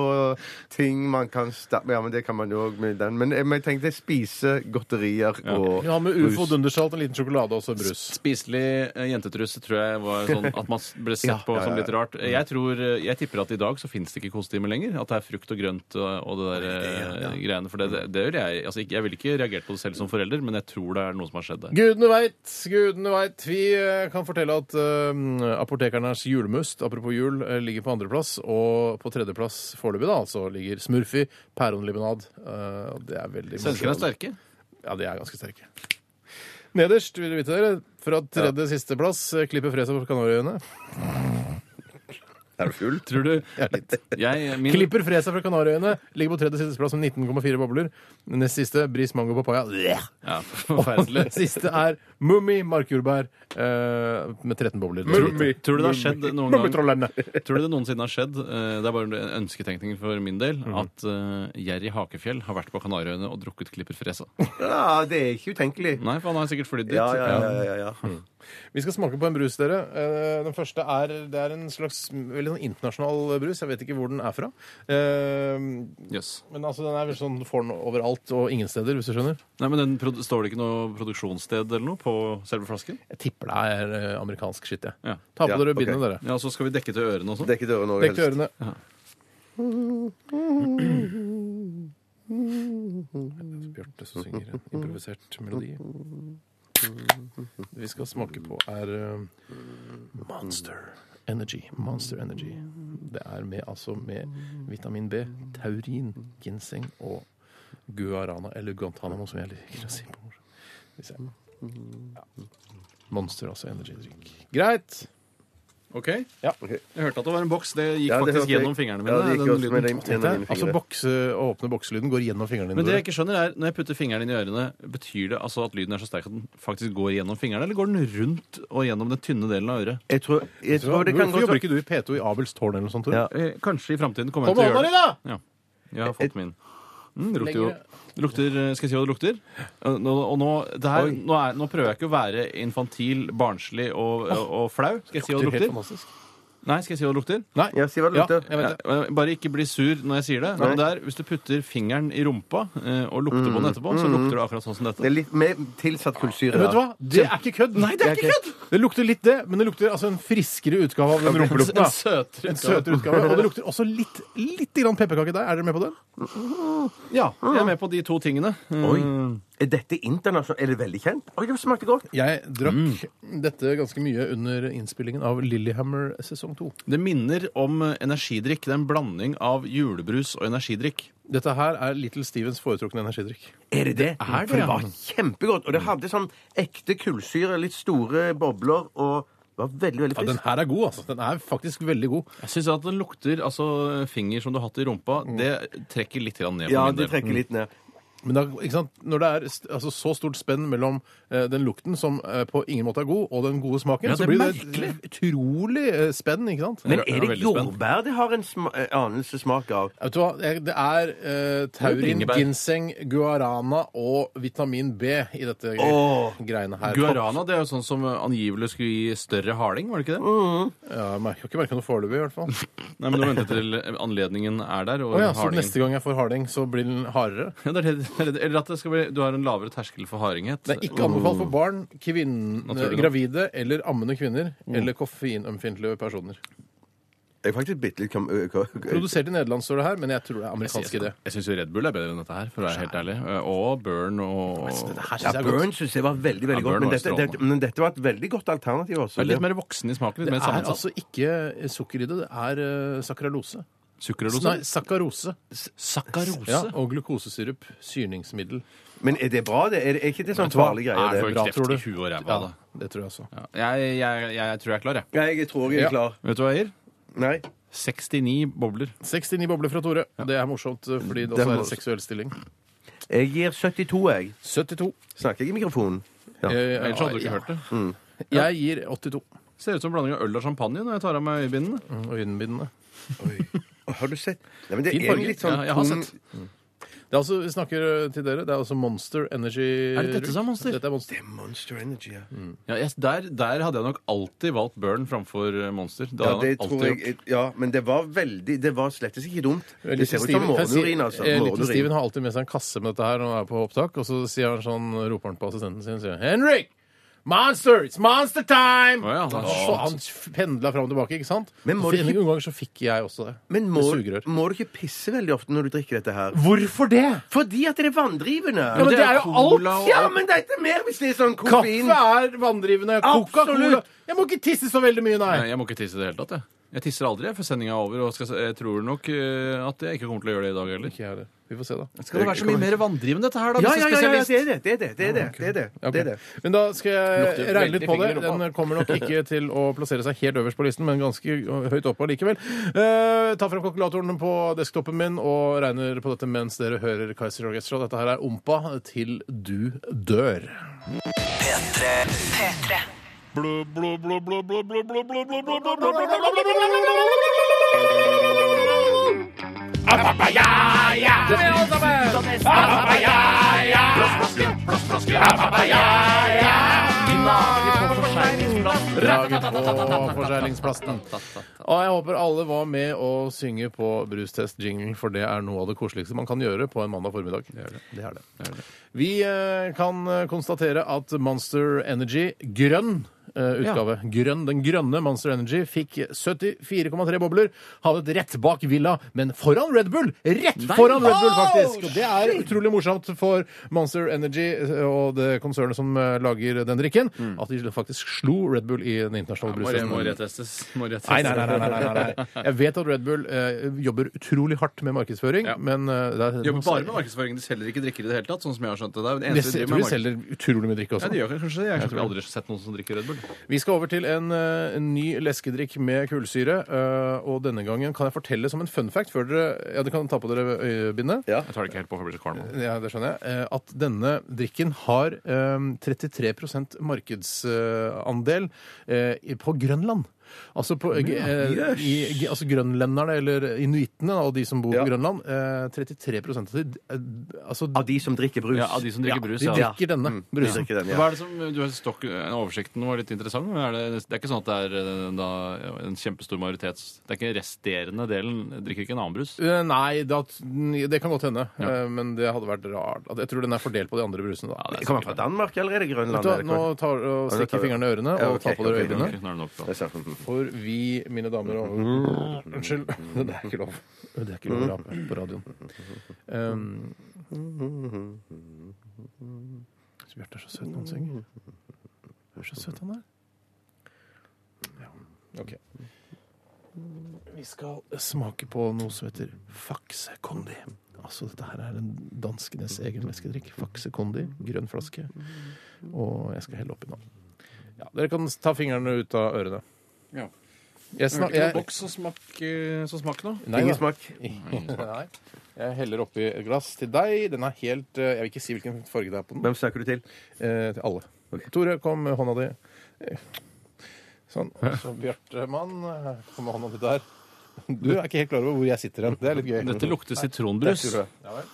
ting man kan sta... Ja, men det kan man jo òg med den. Men jeg, tenkte spise godterier og Ja, med ufo, dundersalt, en liten sjokolade og så brus. Spiselig eh, jentetrusse tror jeg var sånn at man ble sett Ja, på ja, som ja, litt rart. Jeg tror, eh, jeg tipper at i dag så finnes det ikke kosetimer lenger. At det er frukt og grønt og, og det der eh, greiene. For det, det, det gjør jeg. Altså, ikke- jeg ville ikke reagert på det selv som forelder, men jeg tror det er noe som har skjedd der. Gudene veit, gudene veit. Vi eh, kan fortelle at eh, apotekernes julemust, apropos jul, eh, ligger på andreplass. Og på tredjeplass foreløpig, da, altså, ligger Smurfy, pæronlimonad. Uh, det er veldig Svenskene er sterke. Ja, de er ganske sterke. Nederst, vil du vite dere, fra tredje siste plass, eh, klipper Fresa på Kanariøyene. Er du full? Tror du Ja, litt. jeg, min, Klipper Fresa fra Kanariøyene ligger på tredje siste plass med 19,4 bobler. Nest siste, Bris Mango Papaya. Ja, forferdelig. Siste er Mummi Markjordbær eh, med 13 bobler. Mummi. Tror du det har skjedd noen gang Mummitrollene. Tror du det noensinne har skjedd, eh, det er bare en ønsketenkning for min del, Mhm. at uh, Jerry Hakefjell har vært på Kanariøyene og drukket Klipper Fresa? Ja, det er ikke utenkelig. Nei, for han har sikkert flydd dit. Ja, ja, ja. ja, ja. Vi skal smake på en brus, dere. Eh, Den første er Det er en slags veldig sånn internasjonal brus. Jeg vet ikke hvor den er fra. Yes. Men altså, den er vel sånn, du får den overalt og ingen steder, hvis du skjønner. Nei, men den, Står det ikke noe produksjonssted eller noe på selve flasken? Jeg tipper det er eh, amerikansk skitt, jeg. Ja. Ta på Ja, dere okay. bindet, dere. ja, Så skal vi dekke til ørene også? Dekke til ørene. Også, dekke til ørene. Ja. Bjarte som synger en improvisert melodi. Vi skal smake på, er eh, Monster Energy. Monster Energy. Det er med, altså med vitamin B, taurin, ginseng og guarana, eller guantánamo, som jeg liker å si på morsomt. Ja. Monster, altså energidrikk. Greit. OK? Ja. Jeg hørte at det var en boks. Det gikk Ja, det faktisk hørte jeg. gjennom fingrene mine. Ja, det gikk den også med lyden. den- Tenk gjennom mine altså fingre. bokse, å åpne bokselyden går gjennom fingrene dine. Men det jeg ikke skjønner er, når jeg putter fingeren inn i ørene, betyr det altså at lyden er så sterk at den faktisk går gjennom fingrene, eller går den rundt og gjennom den tynne delen av øret? Jeg tror, jeg tror det kan Hvorfor godt jobber ikke du i P2 i Abels tårn eller noe sånt? tror Ja. Eh, Kanskje i framtiden kommer jeg Kom til å med gjøre hånda det. di, da! Ja. Jeg har fått min. Mm, jo. Det lukter, eh, Skal jeg si hva det lukter? Nå, og nå, det her, nå, er, nå prøver jeg ikke å være infantil, barnslig og, og, og flau. Skal jeg si hva det Det er helt lukter? Nei, skal jeg si hva det lukter? Nei. Ja, si hva det Ja, lukter. jeg vet det. Bare ikke bli sur når jeg sier det. Men det er, hvis du putter fingeren i rumpa eh, og lukter på den etterpå, så lukter det akkurat sånn som dette. Det er litt mer tilsatt kullsyre. Vet du hva? Det er ikke kødd! Nei, det er ikke kødd! Det lukter litt det, men det lukter altså en friskere utgave av den rumpelukten. En søtere En søtere utgave. Og det lukter også litt, litt grann pepperkake der. Er dere med på den? Ja, jeg er med på de to tingene. Oi. Mm. Er dette internasjonalt? Er det veldig kjent? Oi, det smakte godt. Jeg drakk dette ganske mye under innspillingen av Lillehammer sesong 2. Det minner om eh, energidrikk. Det er en blanding av julebrus og energidrikk. Dette her er Little Stevens foretrukne energidrikk. Er det det? er det, For det ja. var kjempegodt. Og det hadde sånn ekte kullsyre, litt store bobler, og det var veldig, veldig Ja, den her er god, altså. Den er faktisk veldig god. Jeg syns at den lukter altså finger som du har hatt i rumpa, det trekker litt grann ned. Ja, det trekker litt ned. Men da, ikke sant? når det er altså, så stort spenn mellom eh, den lukten, som eh, på ingen måte er god, og den gode smaken, Ja, det så er blir det et utrolig eh, spenn. ikke sant? Men er det veldig spent. jordbær det har en sma eh, anelse smak av? Vet du hva? Det det er eh, taurin, bringebær. ginseng, guarana og vitamin B i dette Åh. greiene her. Guarana det er jo sånn som angivelig skulle gi større harding, var det ikke det? Ja, jeg merker- har ikke merka noe foreløpig, i hvert fall. Nei, men du venter til anledningen er der. Og Å ja, så hardingen- neste gang jeg får harding, så blir den hardere? ja, det er det, det er. Eller at det skal bli, du har en lavere terskel for hardinghet. Det er ikke anbefalt for barn, kvinne, Naturlig nok. gravide eller ammende kvinner eller koffeinømfintlige personer. Jeg er faktisk bitte litt ø, Produsert i Nederland, står det her, men jeg tror det er amerikansk Jeg, idé. jeg syns jo Red Bull er bedre enn dette her, for å være helt ærlig. Og Burn og Ja. Burn syns jeg var veldig veldig Ja, godt. Burn Men var dette, strålende. dette, men dette var et veldig godt alternativ også. Det er litt mer voksen i smaken. Litt Det er sammensatt. altså ikke sukker i det, det er sakralose. Sukkerlose? Nei, sakkarose. Sakkarose? Ja, og glukosesirup. Syrningsmiddel. Men er det bra, det? Er, det, er ikke det sånn farlig greie? Er det? Bra, tror du? huet og ræva? Ja, da? det tror jeg også. Ja. Jeg, jeg, jeg tror jeg er klar, jeg. Ja, jeg tror jeg er Ja. klar. Vet du hva jeg gir? Nei. 69 bobler. 69 bobler fra Tore. Det er morsomt, eh, fordi det også det er en seksuell stilling. Jeg gir 72, jeg. 72. Snakker jeg i mikrofonen? Ja. Eh, Ellers hadde du ikke ja. hørt det. Jeg gir 82. Ser ut som en blanding av øl og champagne når jeg tar av meg øyebindene. Mm, øyenbindene. Oi. Har du sett? Nei, men det Fin er farge. litt sånn Ja, jeg har tung- sett. Det er altså, vi snakker eh, til dere, det er altså Monster Energy Er det dette som er Monster? Dette er Monster. Det er Monster Energy, ja. Ja, jeg, der, der hadde jeg nok alltid valgt Burn framfor eh, Monster. Det Ja, hadde det jeg nok tror alltid jeg, ja, men det var veldig Det var slett ikke dumt. Det ser ut som Steven- jeg morgenurin, altså. eh, Morgenurin. Steven har alltid med seg en kasse med dette her når han er på opptak, og så sier han sånn, roper han på assistenten sin sier, Henrik! Monster! It's monster time! Å, ja. Så han pendla fram og tilbake, ikke sant? Men må du Noen ikke- ganger så fikk jeg også det. Men må, Med sugerør. må du ikke pisse veldig ofte når du drikker dette her? Hvorfor det? Fordi at det er vanndrivende. Ja, men det er jo alt! cola og- Ja, men dette er mer hvis det er sånn koffein. Kaffe er vanndrivende. Coca-Cola Absolutt. Jeg må ikke tisse så veldig mye, nei. Nei, jeg må ikke tisse i det hele tatt. Jeg, jeg tisser aldri jeg, før sendinga er over. Og skal, jeg tror nok eh, at jeg ikke kommer til å gjøre det i dag heller. Ikke jeg heller. Vi får se, da. Skal det være så mye mer vanndrivende, dette her, da? Ja, hvis ja, ja, ja, det er det. Det er det. Det er det. det, er det. Det, er det. Men da skal jeg Lukter regne litt veldig på det. Den kommer nok ikke til å plassere seg helt øverst på listen, men ganske høyt oppe likevel. Eh, ta fram kalkulatoren på desktopen min og regner på dette mens dere hører Kaiser Orchestra. Dette her er Ompa til du dør. P3 P3. Draget på forseglingsplassen. Og jeg håper alle var med å synge på brustest-jinglen, for det er noe av det koseligste man kan gjøre på en mandag formiddag. Det er det. Vi eh, kan eh, konstatere at Monster Energy grønn eh, utgave. Grønn, Den grønne Monster Energy fikk 74,3 bobler. Havnet rett bak Villa, men foran Red Bull! Rett foran Red Bull, faktisk! Og det er utrolig morsomt for Monster Energy eh, og det konsernet som eh, lager den drikken, at de faktisk slo Red Bull i den internasjonale Må, brusen. må. Må. Nei, nei, nei, nei, nei, nei, nei. Jeg vet at Red Bull eh, jobber utrolig hardt med markedsføring, Ja. men eh, det er Jobber bare med markedsføring. De selger ikke drikker i det hele tatt. sånn som jeg har skjønt det. Det er jo det Jeg eneste de tror driver de med selger utrolig mye drikke Ja, også. de gjør kanskje det. Jeg har aldri sett noen som drikker Red Bull. Vi skal over til en, eh, en ny leskedrikk med kullsyre. eh, og denne gangen kan jeg fortelle som en fun fact før dere Ja, dere kan ta på dere øyebindet. Ja. Jeg tar det ikke helt på, for jeg blir så kvalm. av det. Ja, det skjønner jeg. Eh, At denne drikken har eh, 33 markedsandel eh, i- på Grønland. Altså, på, eh, i, altså grønlenderne, eller inuittene, og de som bor Ja. på Grønland, eh, 33 av de, eh, altså, Av de som drikker brus. Ja, av de som drikker brus, de ja. drikker denne De brusen. drikker den, ja. Hva er det som, du har stokk, Oversikten var litt interessant. men Er det, det er ikke sånn at det er eh, da, en kjempestor majoritet Det er ikke resterende delen drikker ikke en annen brus? Eh, Nei, det, det kan godt hende, Ja. eh, men det hadde vært rart. Jeg tror den er fordelt på de andre brusene. Da. det er Kommer fra Danmark eller er det Vet Grønland? du hva, nå tar og Ja, tar stikker fingrene i ørene Ja, og ok, tar på dere ok, øynene. Ok, nå er det nok, da. Det er sant. For vi, mine damer og Unnskyld. Det er ikke lov. Det er ikke lov å rape på radioen. Um, Bjarte er så søt når han synger. Hør så søt han er. Ja, OK. Vi skal smake på noe som heter Faxe Condi. Altså, dette her er en danskenes egen væskedrikk. Faxe Condi, grønn flaske. Og jeg skal helle oppi nå. Ja, dere kan ta fingrene ut av ørene. Ja. Jeg snak, jeg, boks som smak, så smak nå? Nei, Ingen smak. Nei. Jeg heller oppi et glass til deg. Den er helt eh, Jeg vil ikke si hvilken farge det er på den. Hvem snakker du til? Eh, til alle. Tore, kom med hånda di. Eh, Sånn. Og så Bjartemann, eh, kom med hånda di der. Du er ikke helt klar over hvor jeg sitter hen. Det er litt gøy. Dette lukter sitronbrus. Ja vel.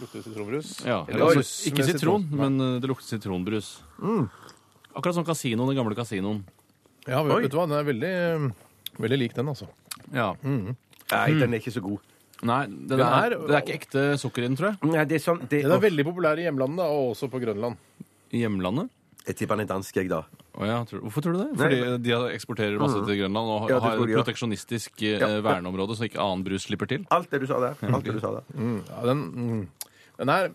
Lukter sitronbrus? Ja, Eller altså, ikke sitron, sitron. men eh, det lukter sitronbrus. Akkurat som kasinoen, den gamle kasinoen. Ja, vet, vet du hva? Den er veldig, veldig lik den, altså. Ja. Nei, den er ikke så god. Nei, den Den er, er- det er ikke ekte sukker i den, tror jeg. Nei, det er sånn det, Den er veldig populær i hjemlandet, da, og også på Grønland. I hjemlandet. Jeg tipper den er dansk, jeg, da. Å ja, tror, hvorfor tror du det? Fordi de eksporterer masse til Grønland og Ja, det har tror et ja. proteksjonistisk eh, Ja. verneområde, så ikke annen brus slipper til. Alt det du sa der. Alt det du sa der. Ja, den, mm, den er,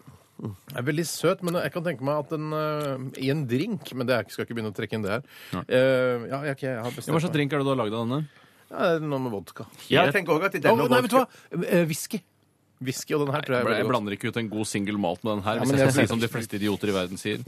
er veldig søt, men jeg kan tenke meg at den eh, i en drink Men det er, skal ikke begynne å trekke inn det her. Eh, ja, jeg, jeg har Ja, bestemt hva slags drink er det du har lagd av denne? Ja, det er noe med vodka. Jeg tenker også at Å, denne nei, vet du hva? Eh, Whisky. Whisky og den her tror jeg er Jeg veldig godt. blander ikke ut en god single malt med den her, Ja, hvis men jeg jeg- skal si som de fleste idioter i verden sier.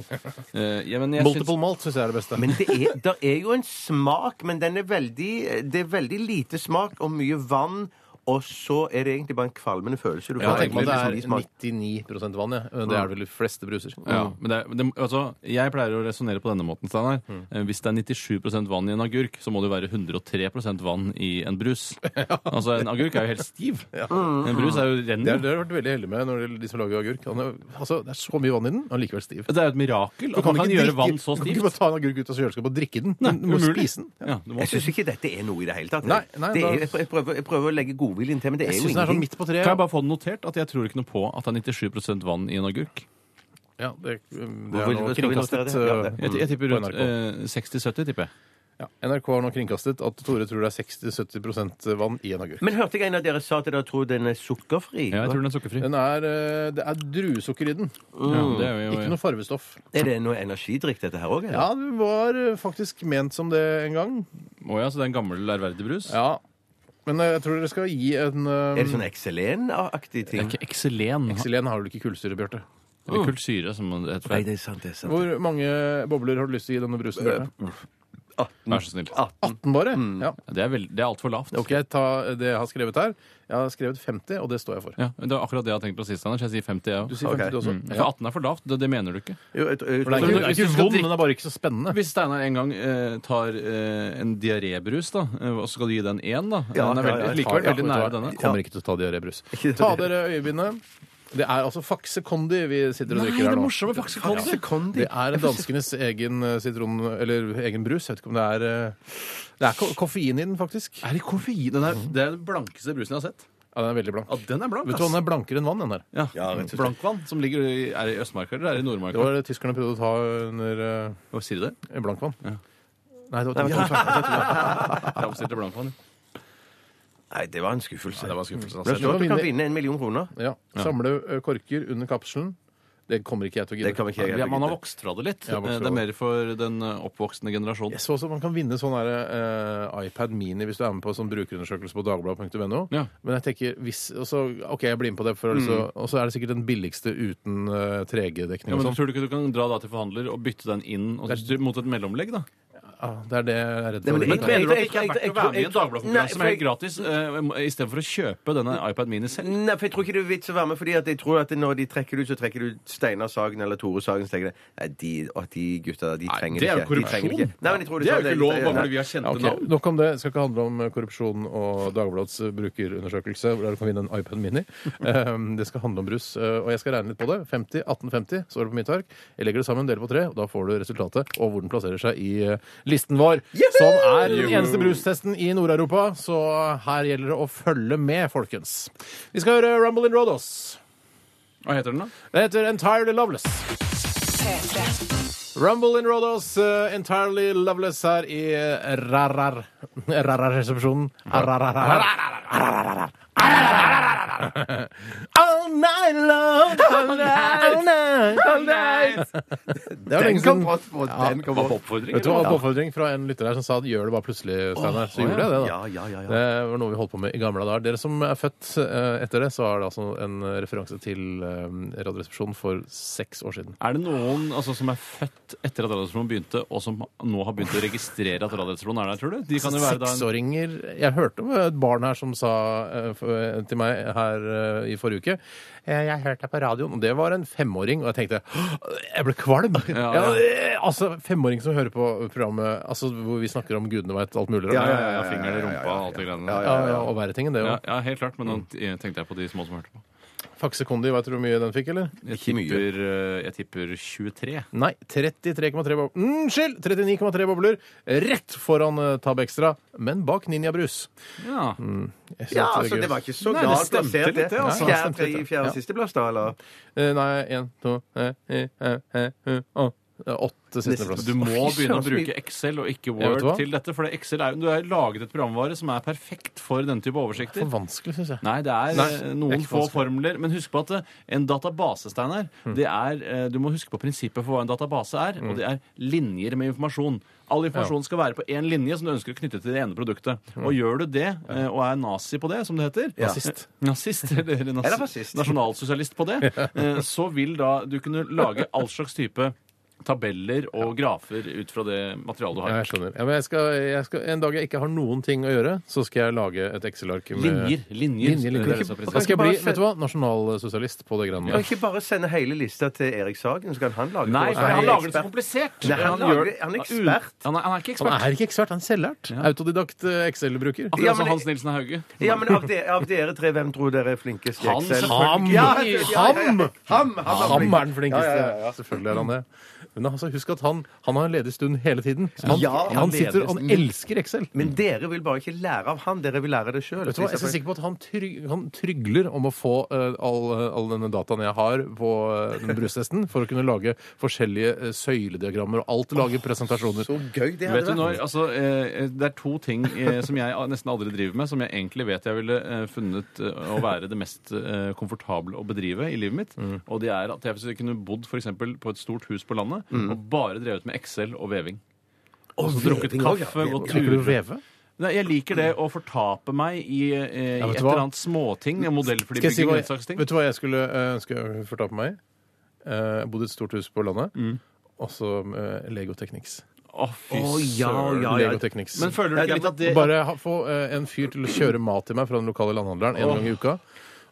Eh, ja, men jeg Multiple syns, malt syns jeg er det beste. Men det er, der er jo en smak, men den er veldig, det er veldig lite smak og mye vann. Og så er det egentlig bare en kvalmende følelse. Du Ja, får jeg tenker at det er 99 vann, Ja. Det er det vel de fleste bruser. ja, men det, er- det, altså, jeg pleier å resonnere på denne måten, Steinar. Eh, Hvis det er 97% vann i en agurk, så må det jo være 103% vann i en brus. Altså, En agurk er jo helt stiv. En brus er jo Det har renner. dere vært veldig heldig med når det de som lager agurk. Han er, altså, det er så mye vann i den, og likevel stiv. Det er jo et mirakel Du at man kan ikke gjøre drikke- vann så Du kan ikke stivt. bare ta en agurk ut av kjøleskapet og drikke den. Nei, du må umulig. spise den. Ja, du må Jeg syns ikke dette er noe i det hele tatt. Nei, nei, det da- er, jeg, prøver, jeg prøver å legge godviljen til, men det er Jeg jo syns den er sånn ingenting. midt på Kan jeg bare få det notert at jeg tror ikke noe på at det er 97 vann i en agurk? Ja, det, det er noe nå skal vi notere kringkastet det? Ja, det- uh, Jeg, jeg tipper på rundt NRK. eh, 60-70, tipper jeg. Ja, NRK har nå kringkastet at Tore tror det er 60-70% vann i en agurk. Men hørte jeg en av dere sa at dere tror den er sukkerfri? Ja, jeg tror den er sukkerfri. Den er, eh, det er druesukker i den. Ja, det er jo, Ikke noe farvestoff. Er det noe energidrikk, dette her òg? Ja, det var eh, faktisk ment som det en gang. Å ja, så det er en gammel, ærverdig brus? Ja. Men eh, jeg tror dere skal gi en Er uh, det sånn Excelen-aktig Det ting? er ikke Excelen. Xylen har vel ikke kullsyre, Bjarte? Eller kullsyre, som det heter. Nei, det er sant. det er sant. Hvor mange bobler har du lyst til å gi denne brusen? Bjarte? 18. Vær så snill. 18 bare? Ja. Det er, vel- det er altfor lavt. OK, ta det jeg har skrevet her. Jeg har skrevet 50, og det står jeg for. Ja, det er akkurat det jeg har tenkt på sist, Anders. jeg sier 50, jeg Du òg. sier 50 du også? Mm. For 18 er for lavt. Det, det mener du ikke. Jo, jeg, jeg, For det er ikke, det er Hvis ikke skal vond, men det er bare ikke så spennende. Hvis Steinar en gang eh, tar eh, en diarébrus, da, eh, og så skal du gi den én, da Ja, Den er ja, veldig, ja, jeg likevel Ja, veldig nære denne. Kommer ikke til å ta. Ikke det. Ta dere øyebindet. Det er altså Faxe Condi vi sitter og Nei, drikker her det nå. morsomme Faxe Condi. Faxe Kondi. Det er danskenes egen eh, sitron... Eller egen brus. Jeg vet ikke om det er eh, Det er ko koffein i den, faktisk. Er det koffein? Den er, det er den blankeste brusen jeg har sett. Ja, Den er veldig blank. Ja, den er blank, Vet du hva, Den er blankere enn vann, den der. Ja, Ja, rett og slett. Blankvann, som ligger i, er det i Østmarka eller er det i Det Nordmarka? var det tyskerne prøvde å ta under Hva sier du det? eh, blankvann. Ja. Nei, det var takk. Framstilte blankvann. Nei, det var en skuffelse. det var en skuffelse, Men det står at du kan vinne en million kroner. Ja. Samle ø, korker under kapselen. Det kommer ikke jeg til å Det gidde. kan ikke Ja, man har vokst fra det litt. Ja, vokst fra det er mer for den eh, oppvoksende generasjonen. Jeg så også man kan vinne sånn eh, iPad Mini hvis du er med på sånn brukerundersøkelse på dagbladet.no. Ja. Men jeg tenker, hvis, og så, OK, jeg blir med på det, for så, og så er det sikkert den billigste uten uh, 3G-dekning Ja, og men sånn. Tror du ikke du kan dra da til forhandler og bytte den inn og så- mot et mellomlegg? da? Ja, det er det jeg er redd for. men Men Mener du at det ikke er verdt å være med i en Dagbladet-konkurranse som er helt gratis, uh, istedenfor å kjøpe denne iPad Mini selv? Nei, for jeg tror ikke det er vits å være med, fordi at jeg tror at når de trekker det ut, så trekker de ut Steinar Sagen eller Tore Sagen. Så tenker jeg, nei, de, at de gutta, de trenger det er jo ikke. De trenger korrupsjon. ikke. Nei, men jeg tror Det er jo ikke lov bare fordi vi har kjente Ok, navn. Nok om det. Det skal ikke handle om eh, korrupsjon og Dagbladets eh, brukerundersøkelse, hvor du kan vinne en iPad Mini. Um, det skal handle om brus. eh, Og jeg skal regne litt på det. 50, 1850 står det på mitt ark. Jeg legger det sammen, deler på tre, og da får du resultatet og hvor den plasserer seg i eh, listen vår. Som er den eneste brustesten i Nord-Europa, så her gjelder det å følge med, folkens. Vi skal høre Rumble in Rodos. Hva heter den, da? Det heter Entirely Loveless. Rumble in Rodos, uh, Entirely Loveless her i eh, Rarar. All night long, all night, all night, all night. Det var lenge siden. på. Den kom Var på brått. oppfordring? Vet du hva, eller? på oppfordring fra en lytter her som sa 'gjør det bare plutselig', Steinar. Så gjorde jeg det, da. Ja, ja, ja, ja. Det var noe vi holdt på med i gamle dager. Dere som er født eh, etter det, så er det altså en referanse til eh, Radioresepsjonen for seks år siden. Er det noen altså, som er født etter at Radioresepsjonen begynte, og som nå har begynt å registrere at Radioresepsjonen er der, tror du? De kan jo være da en Seksåringer Jeg hørte om et barn her som sa eh, f- til meg her eh, i forrige uke eh, Jeg hørte deg på radioen, og det var en femåring, og jeg tenkte «Åh, Jeg ble kvalm! Ja, Ja, ja. eh, altså, femåring som hører på programmet altså, hvor vi snakker om gudene veit alt mulig. Ja, ja, ja, ja, ja, ja, fingeren i ja, ja, rumpa ja, og alt det greiene Ja, der. Ja, ja, og verre ting enn det òg. ja, helt klart, men nå tenkte jeg på de små som hørte på. Fakse Kondi, vet du hvor mye den fikk, eller? Jeg tipper, eh, jeg tipper 23. Nei, 33,3 bobler. Unnskyld! 39,3 bobler. Rett foran uh, Tab Extra, men bak Ninja Brus. Ja. Mm, Ja, altså, det var ikke så det galt stemte plassert, litt, det, altså. ja, ja. fjerde siste plass, da, eller? Eh, Nei, én, to eh, eh, eh, eh, eh, å. Eh, Åtte sisteplass. Du må begynne å bruke Excel og ikke Word til dette. For Excel er, du har laget et programvare som er perfekt for den type oversikter. For vanskelig, syns jeg. Nei, det er Nei, eh, det er noen få vanskelig. formler. Men husk på at eh, en database, Steinar, det er eh, Du må huske på prinsippet for hva en database er, og det er linjer med informasjon. All informasjon skal være på én linje som du ønsker å knytte til det ene produktet. Og gjør du det, eh, og er nazi på det, som det heter Nazist. Eh, Nazist, eller, nas Eller nasjonalsosialist på det, eh, så vil da du kunne lage all slags type tabeller og grafer ut fra det materialet du Ja, har. jeg skjønner. Ja, men jeg skal, jeg skal, en dag jeg ikke har noen ting å gjøre, så skal jeg lage et Excel-ark med Linjer. Linjer. Linjer, linjer. Ikke, det Da skal jeg bli vet du hva, nasjonalsosialist på det grannet. Kan ikke bare sende hele lista til Erik Sagen, så kan han lage Nei, det? for Han han er lager det så komplisert. Nei, han lager- han er ekspert. Han er, han er ikke Han ekspert. er ikke ekspert, han er selvlært. Autodidakt eh, Excel-bruker. Akkurat Ja, som Hans Nilsen Hauge. Ja, men av, de, av dere tre, hvem tror dere er flinkest i Han, Excel? Ham! Ja, Ham! ja, ja, ja. Ham! Ham er den flinkeste. Ja, ja, ja. Selvfølgelig er han det. Men altså, husk at han, han har en ledig stund hele tiden. Så han, Ja, han, sitter, ledig han elsker Excel. Men dere vil bare ikke lære av han, dere vil lære det sjøl. Vet du hva, Jeg er så sikker på at han, tryg, han trygler om å få eh, all, all denne dataen jeg har på uh, den brustesten, for å kunne lage forskjellige eh, søylediagrammer og alt. Lage presentasjoner. Så gøy det Vet du hadde når, vært. altså, eh, Det er to ting eh, som jeg nesten aldri driver med, som jeg egentlig vet jeg ville eh, funnet eh, å være det mest eh, komfortable å bedrive i livet mitt. Og det er at jeg hvis jeg kunne bodd for eksempel på et stort hus på landet og bare drevet med Excel og veving. Og så drukket veving ja. kaffe, gått å turer. veve? Nei, Jeg liker det å fortape meg i, eh, Ja, i et eller annet småting. Jeg si hva, og den slags ting. vet du hva jeg skulle eh, ønske å fortape meg i? Eh, Jeg bodde i et stort hus på landet, Mm. og så eh, Lego Technics. Å, fy ja, ja, ja. Lego Technics. Men føler du ikke litt at det Bare ha, få en fyr til å kjøre mat til meg fra den lokale landhandleren en oh. gang i uka.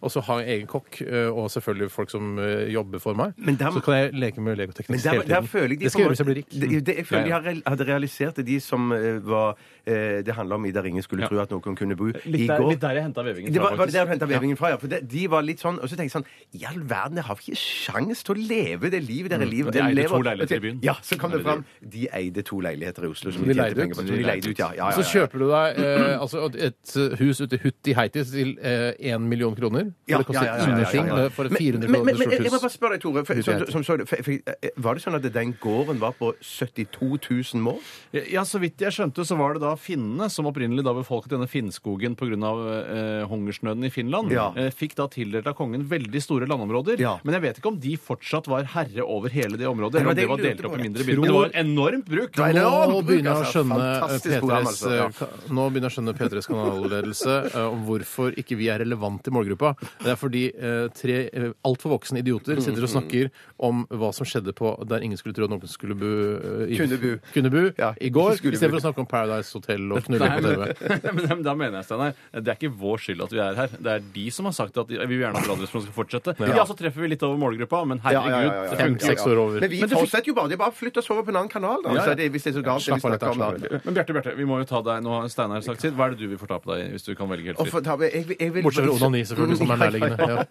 Og så ha jeg egen kokk, eh, og selvfølgelig folk som eh, jobber for meg. Men der- så kan jeg leke med legoteknikk hele tiden. føler jeg de det skal gjøre hvis jeg blir rik. Det, det, jeg føler Ja, ja. de hadde realisert det, de som eh, var eh, Det handla om i Der ingen skulle Ja. tro at noen kunne bo. Litt I går litt der jeg henta vevingen det fra, var, var det der jeg du henta vevingen fra, ja. For det, de var litt sånn Og så tenkte jeg sånn I all verden, jeg har ikke sjans til å leve det livet dere lever. Mm. De eide to leiligheter i byen. Ja, så kom det fram. De eide to leiligheter i Oslo som De de leide ut? de leide ut, ja. ja, ja, Så ja. kjøper du deg eh, altså et hus ute i Hutti Heitis til én million kroner. Kroner. For Ja, det koster ja, ja, ja, ja, ja, ingenting for et Men- 400 men- men- kroner men Jeg må bare spørre deg, Tore. For, som, som, så for, for, eh, var det sånn at den gården var på 72 000 mål? Ja, Så vidt jeg skjønte, så var det da finnene som opprinnelig da befolket denne Finnskogen pga. Eh, hungersnøden i Finland. Ja. Eh, fikk da tildelt av kongen veldig store landområder. Ja. Men jeg vet ikke om de fortsatt var herre over hele det området, eller om det var delt opp i mindre biter. Men det var enormt bruk! Det var enormt Nå altså. P3s, altså, ja. eh, Nå begynner jeg å skjønne P3s kanalledelse eh, om hvorfor ikke vi er relevant i målgruppa. Det er fordi eh, tre eh, altfor voksne idioter sitter og snakker om hva som skjedde på der ingen skulle tro at noen skulle bo eh, i, Kunne bu. kunne bu Ja, i går, skulle bu. istedenfor å snakke om Paradise Hotel og knulling på TV. men, men da mener jeg, Steinar, det er ikke vår skyld at vi er her. Det er de som har sagt at de, vi vil gjerne at Radioresepsjonen skal fortsette. Ja. så treffer vi litt over målgruppa, men herregud, det Fem-seks år over. Men vi fortsetter jo bare. Det er bare å flytte oss over på en annen kanal. Da. Ja, ja. Så det, hvis det er så galt, det vi Slapp av litt, snakker om. slapp av da. Men Bjarte, Bjarte, vi må jo ta deg Nå har Steinar sagt sitt. Hva er det du vil få ta på deg, hvis du kan velge helt Og fritt? for, ta, jeg, jeg vil, Bortsett fra onani, selvfølgelig, som er nærliggende. Ja.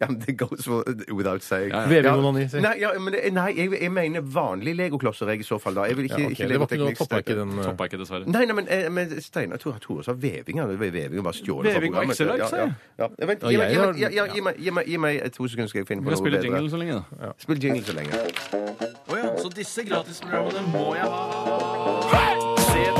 Ja, men det goes without saying. Ja, ja. Veving onani, si. Nei, ja, men det, nei jeg, jeg mener vanlige legoklosser, jeg, i så fall. da. Jeg vil ikke, Ja, okay. ikke Det var ikke noe toppa ikke den eh, Toppa ikke, dessverre. Nei, nei, men, eh, men Steinar tror Tore sa veving. ja. Veving var stjålet fra Veving og programmet. Excel-ark, Ja, ja, ja. Ja, Vent, gi meg- ja, ja, to sekunder, skal jeg finne på noe spille bedre. jingle så lenge, da. Spill jingle så lenge. Så disse gratisprogrammene må jeg ha.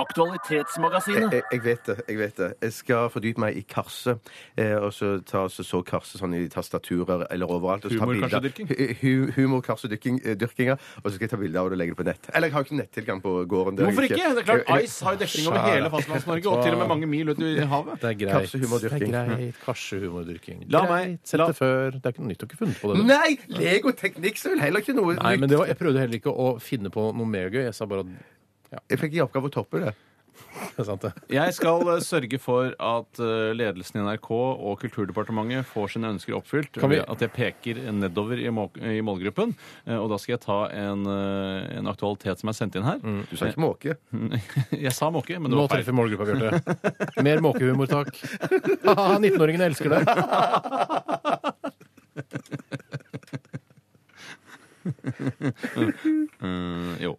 Aktualitetsmagasinet. Jeg, jeg vet det. jeg vet det. Jeg skal fordype meg i karse. Eh, og så ta så, så karse sånn i tastaturer eller overalt. og så ta bilder. Humor-karsedyrking? Hu- hu- Humor-karsedyrkinga. Og så skal jeg ta bilde av det og legge det på nett. Eller jeg har ikke nettilgang på gården. Hvorfor ikke? Det er klart, Jeg- Ice har jo dekning over hele Fastlands-Norge, og til og med mange mil ut i havet. Det er greit. Karsehumordyrking. Det er greit. Karsehumordyrking. La meg-. Sett det før. Det er ikke noe nytt. å ikke funnet på det. Nei! Legoteknikk så er vel heller ikke noe Nei, nytt. men det var, Jeg prøvde heller ikke å finne på noe megagøy. Jeg sa bare at Jeg fikk i oppgave å toppe det. det er sant, det. Jeg skal eh, sørge for at eh, ledelsen i NRK og Kulturdepartementet får sine ønsker oppfylt. Kan vi- ved At jeg peker nedover i, må i målgruppen. Eh, Og da skal jeg ta en, eh, en aktualitet som er sendt inn her. Du sa ikke måke. Jeg sa måke, men det Nå var feil. treffer målgruppa, Bjarte. Mer måkehumor, takk. Haha, 19-åringene elsker det. Mm, jo.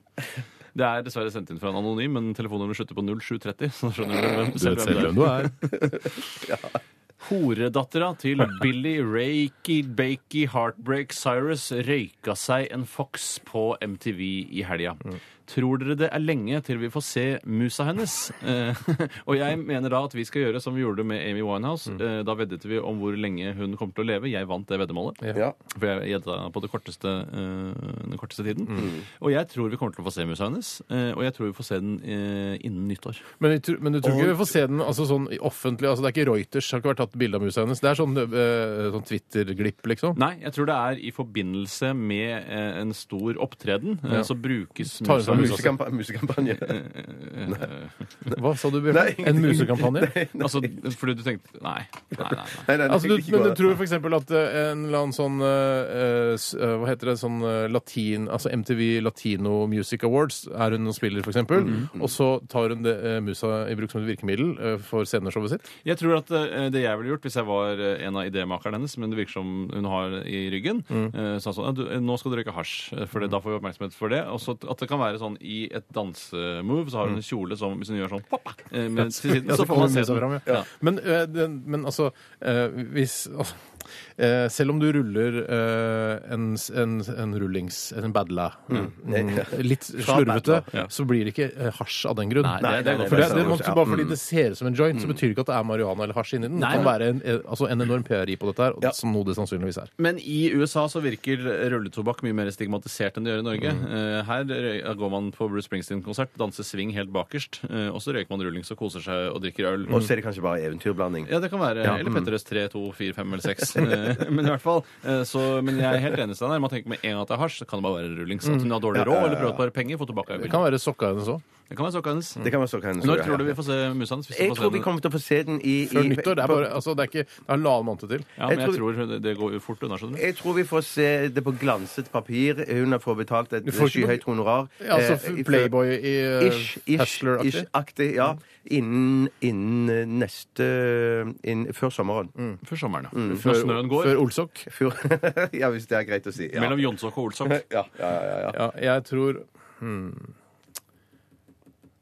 Det er dessverre sendt inn fra en anonym, men telefonnummeret slutter på 0730. Så da skjønner du hvem, Du selv hvem det er. er. Horedattera til Billy Rakey Bakey Heartbreak Cyrus røyka seg en Fox på MTV i helga. Tror dere det er lenge til vi får se musa hennes? Eh, og jeg mener da at vi skal gjøre som vi gjorde med Amy Winehouse. Eh, da veddet vi om hvor lenge hun kommer til å leve. Jeg vant det veddemålet. Ja. For jeg gjedda på det korteste, eh, den korteste tiden. Og jeg tror vi kommer til å få se musa hennes. eh, og jeg tror vi får se den eh, innen nyttår. Men, tror- men du tror ikke vi får se den altså, sånn offentlig altså, Det er ikke Reuters har ikke vært tatt bilde av musa hennes. Det er sånn, eh, sånn Twitter-glipp, liksom. Nei, jeg tror det er i forbindelse med eh, en stor opptreden. eh, Ja. Så brukes musa musa Musekampa- Musekampanje. Hva sa du, Bjørn? En musekampanje? Altså, fordi du tenkte Nei. nei, nei, nei. Altså, du, men du tror f.eks. at eh, en eller annen sånn uh, eh, Hva heter det? Sånn eh, latin Altså MTV Latino Music Awards er hun og spiller, f.eks. Mm, Og så tar hun det, uh, musa i bruk som et virkemiddel uh, for sceneshowet sitt. Jeg tror at eh, det jeg ville gjort hvis jeg var eh, en av idémakerne hennes, men det virker som hun har i ryggen, eh, sa sånn du, eh, Nå skal du røyke hasj, eh, for det, da får vi oppmerksomhet for det. Og så at det kan være sånn i et dansemove, så har hun en kjole som hvis hun gjør sånn pop, eh, med, til siden, så får man se den. ja. Men, eh, den, men altså eh, Hvis altså, eh, Selv om du ruller eh, en, en, en rullings... En badla mm, litt slurvete, ja. så blir det ikke eh, hasj av den grunn. Nei, det- det er For det, det, man, bare fordi det ser ut som en joint, så betyr det ikke at det er marihuana eller hasj inni den. Det kan være en, eh, altså en enorm PRI på dette her, ja. som noe det sannsynligvis er. Men i USA så virker rulletobakk mye mer stigmatisert enn det gjør i Norge. Mm. Her går man på Bruce Springsteen-konsert, danser swing helt bakerst, eh, og så røyker man rullings og koser seg og drikker øl. Og så er det kanskje bare eventyrblanding. Ja, det kan være. Eller Petterøes 3, 2, 4, 5 eller 6. Eh, men i hvert fall, eh, så, men jeg er helt enig Steinar. Man tenker med en gang at det er hasj, så kan det bare være rullings. At hun har dårlig råd eller prøvd å spare penger, få tilbake av Det kan være sokka hennes òg. Det kan være hennes. Det kan være så kan Når tror du vi får se musa hvis Jeg får se tror vi den? kommer til å få se den i Før i- nyttår. Det er bare, altså, det er ikke det er halvannen måned til. Ja, men Jeg jeg tror det, det går jo fort unna, skjønner du. Jeg tror vi får se det på glanset papir. Hun fått betalt et Du får ikke skyhøyt honorar. Ja, altså Eh, i- Playboy i uh, Ish, ish, Hustler-aktig. ish-aktig. Ja. Innen, innen eh, neste innen, Før sommeren. Før sommeren, ja. Mm. Når snøen går. Før Olsok. Før, ja, hvis det er greit å si. Ja. Mellom Jonsok og Olsok. Ja, ja, ja, ja, ja. Ja, jeg tror hmm.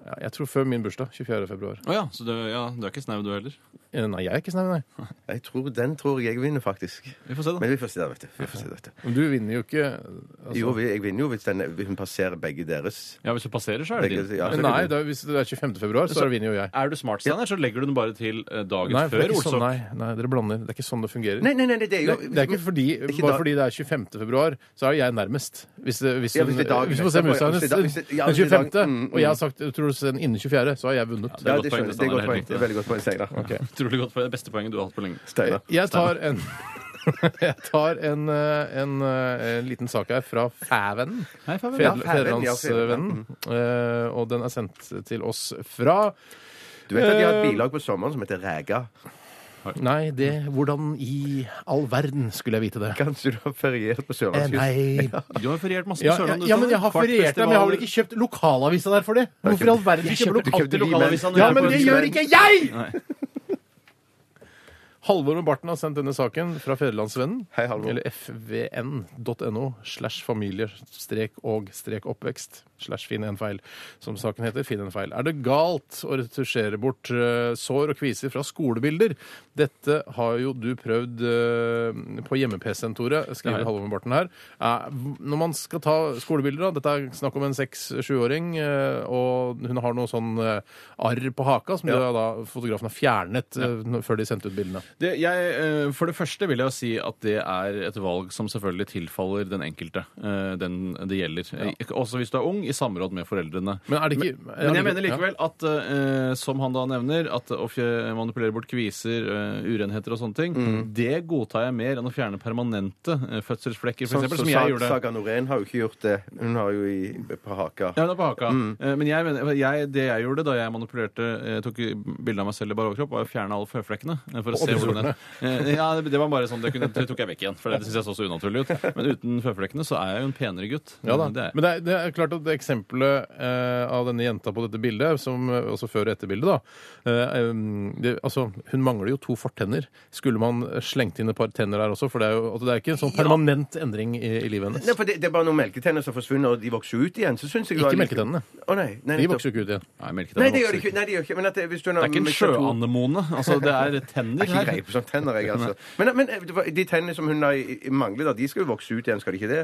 Ja, jeg tror før min bursdag. 24. februar. Å ja, så du, ja, du er ikke snau, du heller? Eh, Nei, jeg er ikke snau, nei. Jeg tror, den tror jeg vinner, faktisk. Vi får se, da. Men vi får se, da, vet du. Vi får se, vet du. Men du vinner jo ikke altså. Jo, vi- jeg vinner jo hvis, den, hvis hun passerer begge deres. Ja, Hvis du passerer, så er det Begge, din. ja, Men Nei, da, hvis det er 25. februar, så vinner jo jeg. Er du smart, Steinar, så legger du den bare til eh, dagen Nei, for det før ikke sånn, Olsok. nei, nei, dere blander. Det er ikke sånn det fungerer. Nei, nei, nei, det er jo Det, det er ikke fordi, ikke bare da- fordi det er 25. februar, så er jeg nærmest. Hvis, det, hvis, Ja, hvis det er dagen hvis du får se etterpå, musa hennes det er- hvis det- ja, den hvis det er 25., dagen- mm, og jeg har sagt tror du den innen 24., så har jeg vunnet. Det er et godt poeng. Det er godt poeng. Det er veldig godt poeng, Steinar. Utrolig godt poeng. Det beste poenget du har hatt på lenge. Steinar. Jeg tar en jeg tar en, eh, en, eh, en liten sak her fra Fævennen. Fædrelandsvennen. Ja, ja, Eh, Og den er sendt til oss fra Du vet at de har Eh, et bilag på sommeren som heter Ræga? Nei, det Hvordan i all verden skulle jeg vite det? Kanskje du har feriert på Eh, Sørlandskysten? Nei Du har feriert masse på ja, ja, Sørlandet. ja, men jeg har feriert der, men jeg har vel ikke kjøpt lokalavisa der for det? Hvorfor i all verden Jeg kjøper du alltid kjøpte de, lokalavisa men- når Ja, jeg er men på det gjør ikke jeg! Nei. Halvor og Barten har sendt denne saken fra Fedrelandsvennen. Hei, Halvor. Eller fvn.no slash familie strek og strek oppvekst slash finn en feil, som saken heter. Finn en feil. Er det galt å retusjere bort eh, sår og kviser fra skolebilder? Dette har jo du prøvd eh, på hjemme-PC-en, Tore, skriver Ja, ja. Halvor med Barten her. Eh, når man skal ta skolebilder, da, dette er snakk om en seks-sjuåring, og hun har noe sånn arr på haka som ja. da, fotografen har fjernet eh, før de sendte ut bildene. Det, jeg, for det første vil jeg si at det er et valg som selvfølgelig tilfaller den enkelte. Den det gjelder. Ja. Også hvis du er ung, i samråd med foreldrene. Men er det ikke Men jeg mener likevel at, eh, som han da nevner, at å manipulere bort kviser, eh, urenheter og sånne ting, Mm. det godtar jeg mer enn å fjerne permanente eh, fødselsflekker, for Sånn eksempel, som som jeg Sag- gjorde. Saga Norén har jo ikke gjort det. Hun har jo i, på haka. Ja, hun er på haka. Mm. Eh, Men jeg mener, jeg, det jeg gjorde da jeg manipulerte eh, tok bilde av meg selv i bar overkropp, var å fjerne alle føflekkene. eh, For å se hvordan det. Eh, Ja, det, var bare sånn, det, kunne, det tok jeg vekk igjen, for det syns jeg så så unaturlig ut. Men uten føflekkene så er jeg jo en penere gutt. Ja da. Det er jeg. Men det er, det er klart at det eksempelet eh, av denne jenta på dette bildet, som altså også før og etter bildet, da eh, det, altså, Hun mangler jo to fortenner. Skulle man slengt inn et par tenner der også? For det er jo altså, det er ikke en sånn permanent endring i, i livet hennes. Nei, for det, det er bare noen melketenner som forsvinner, og de vokser ut igjen. Så synes jeg Ikke litt- melketennene. Å nei. nei De nettopp. vokser jo ikke ut igjen. Nei, melketennene Nei, det gjør vokser de ikke. Nei, det gjør ikke. Men at det, hvis du Det er ikke en sjøanemone. Altså, det er Jeg er har ikke her. greie på sånne tenner, jeg, altså. Men, men det var- de tennene som hun har i- i- mangler, da, de skal jo vokse ut igjen, skal de ikke det?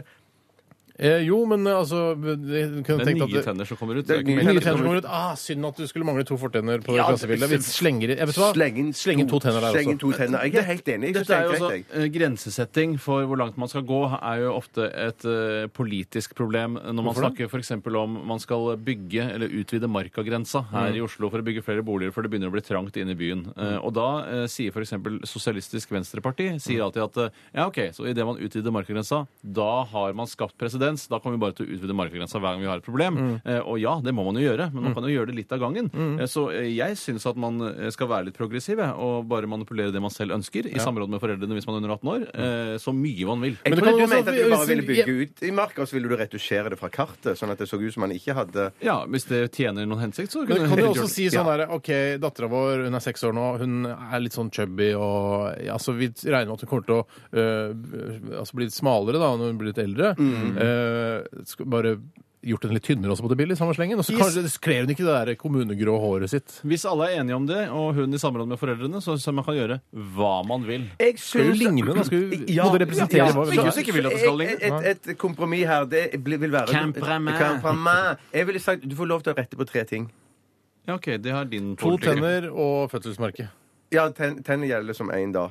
Eh, jo, men eh, altså det- kunne Det er tenkt at nye det- tenner som kommer ut. Det er Det er nye ikke Nye tenner som kommer ut. Ah, synd at du skulle mangle to fortenner på det Ja, klassebildet. Vi slenger, jeg vet du hva? Sleng inn Sleng inn to tenner der sleng inn også. to tenner. Jeg er helt enig. Jeg synes Dette er jo det også greit, jeg. eh, Grensesetting for hvor langt man skal gå, er jo ofte et eh, politisk problem når man Hvorfor snakker f.eks. om man skal bygge eller utvide markagrensa her Mm. i Oslo for å bygge flere boliger, for det begynner å bli trangt inne i byen. Eh, og da eh, sier f.eks. Sosialistisk Venstreparti sier Mm. alltid at eh, ja, OK, så idet man utvider markagrensa, da har man skapt presedens. Da kommer vi bare til å utvide markagrensa hver gang vi har et problem. Mm. Eh, og ja, det må man jo gjøre, men man kan jo gjøre det litt av gangen. Eh, så eh, jeg syns at man eh, skal være litt progressiv jeg, og bare manipulere det man selv ønsker, i samråd med foreldrene hvis man er under 18 år, eh, så mye man vil. Jeg Men trodde kan du også- mente at du bare ville bygge ut i marka, og så ville du retusjere det fra kartet, sånn at det så ut som man ikke hadde Ja, hvis det tjener noen hensikt, så Men kan du også si sånn der, OK, dattera vår hun er seks år nå, hun er litt sånn chubby og ja, så Vi regner med at hun kommer til å øh, altså bli litt smalere da når hun blir litt eldre. Eh, bare gjort den litt tynnere også på det bildet i samme slengen. Og så kanskje kler hun ikke det der kommunegrå håret sitt. Hvis alle er enige om det, og hun i samråd med foreldrene, så kan man kan gjøre hva man vil. Jeg Skal jo syns- ligne, da. Skal jo Ja, må det representere ja, hva vi Hvis ikke vil at det skal ligne. Et, et, et kompromiss her, det blir- vil være Compromis. Compromis. Jeg ville sagt du får lov til å rette på tre ting. Ja, OK, det har din To politikere. tenner og fødselsmerke. Ja, ten, tenner gjelder som én da.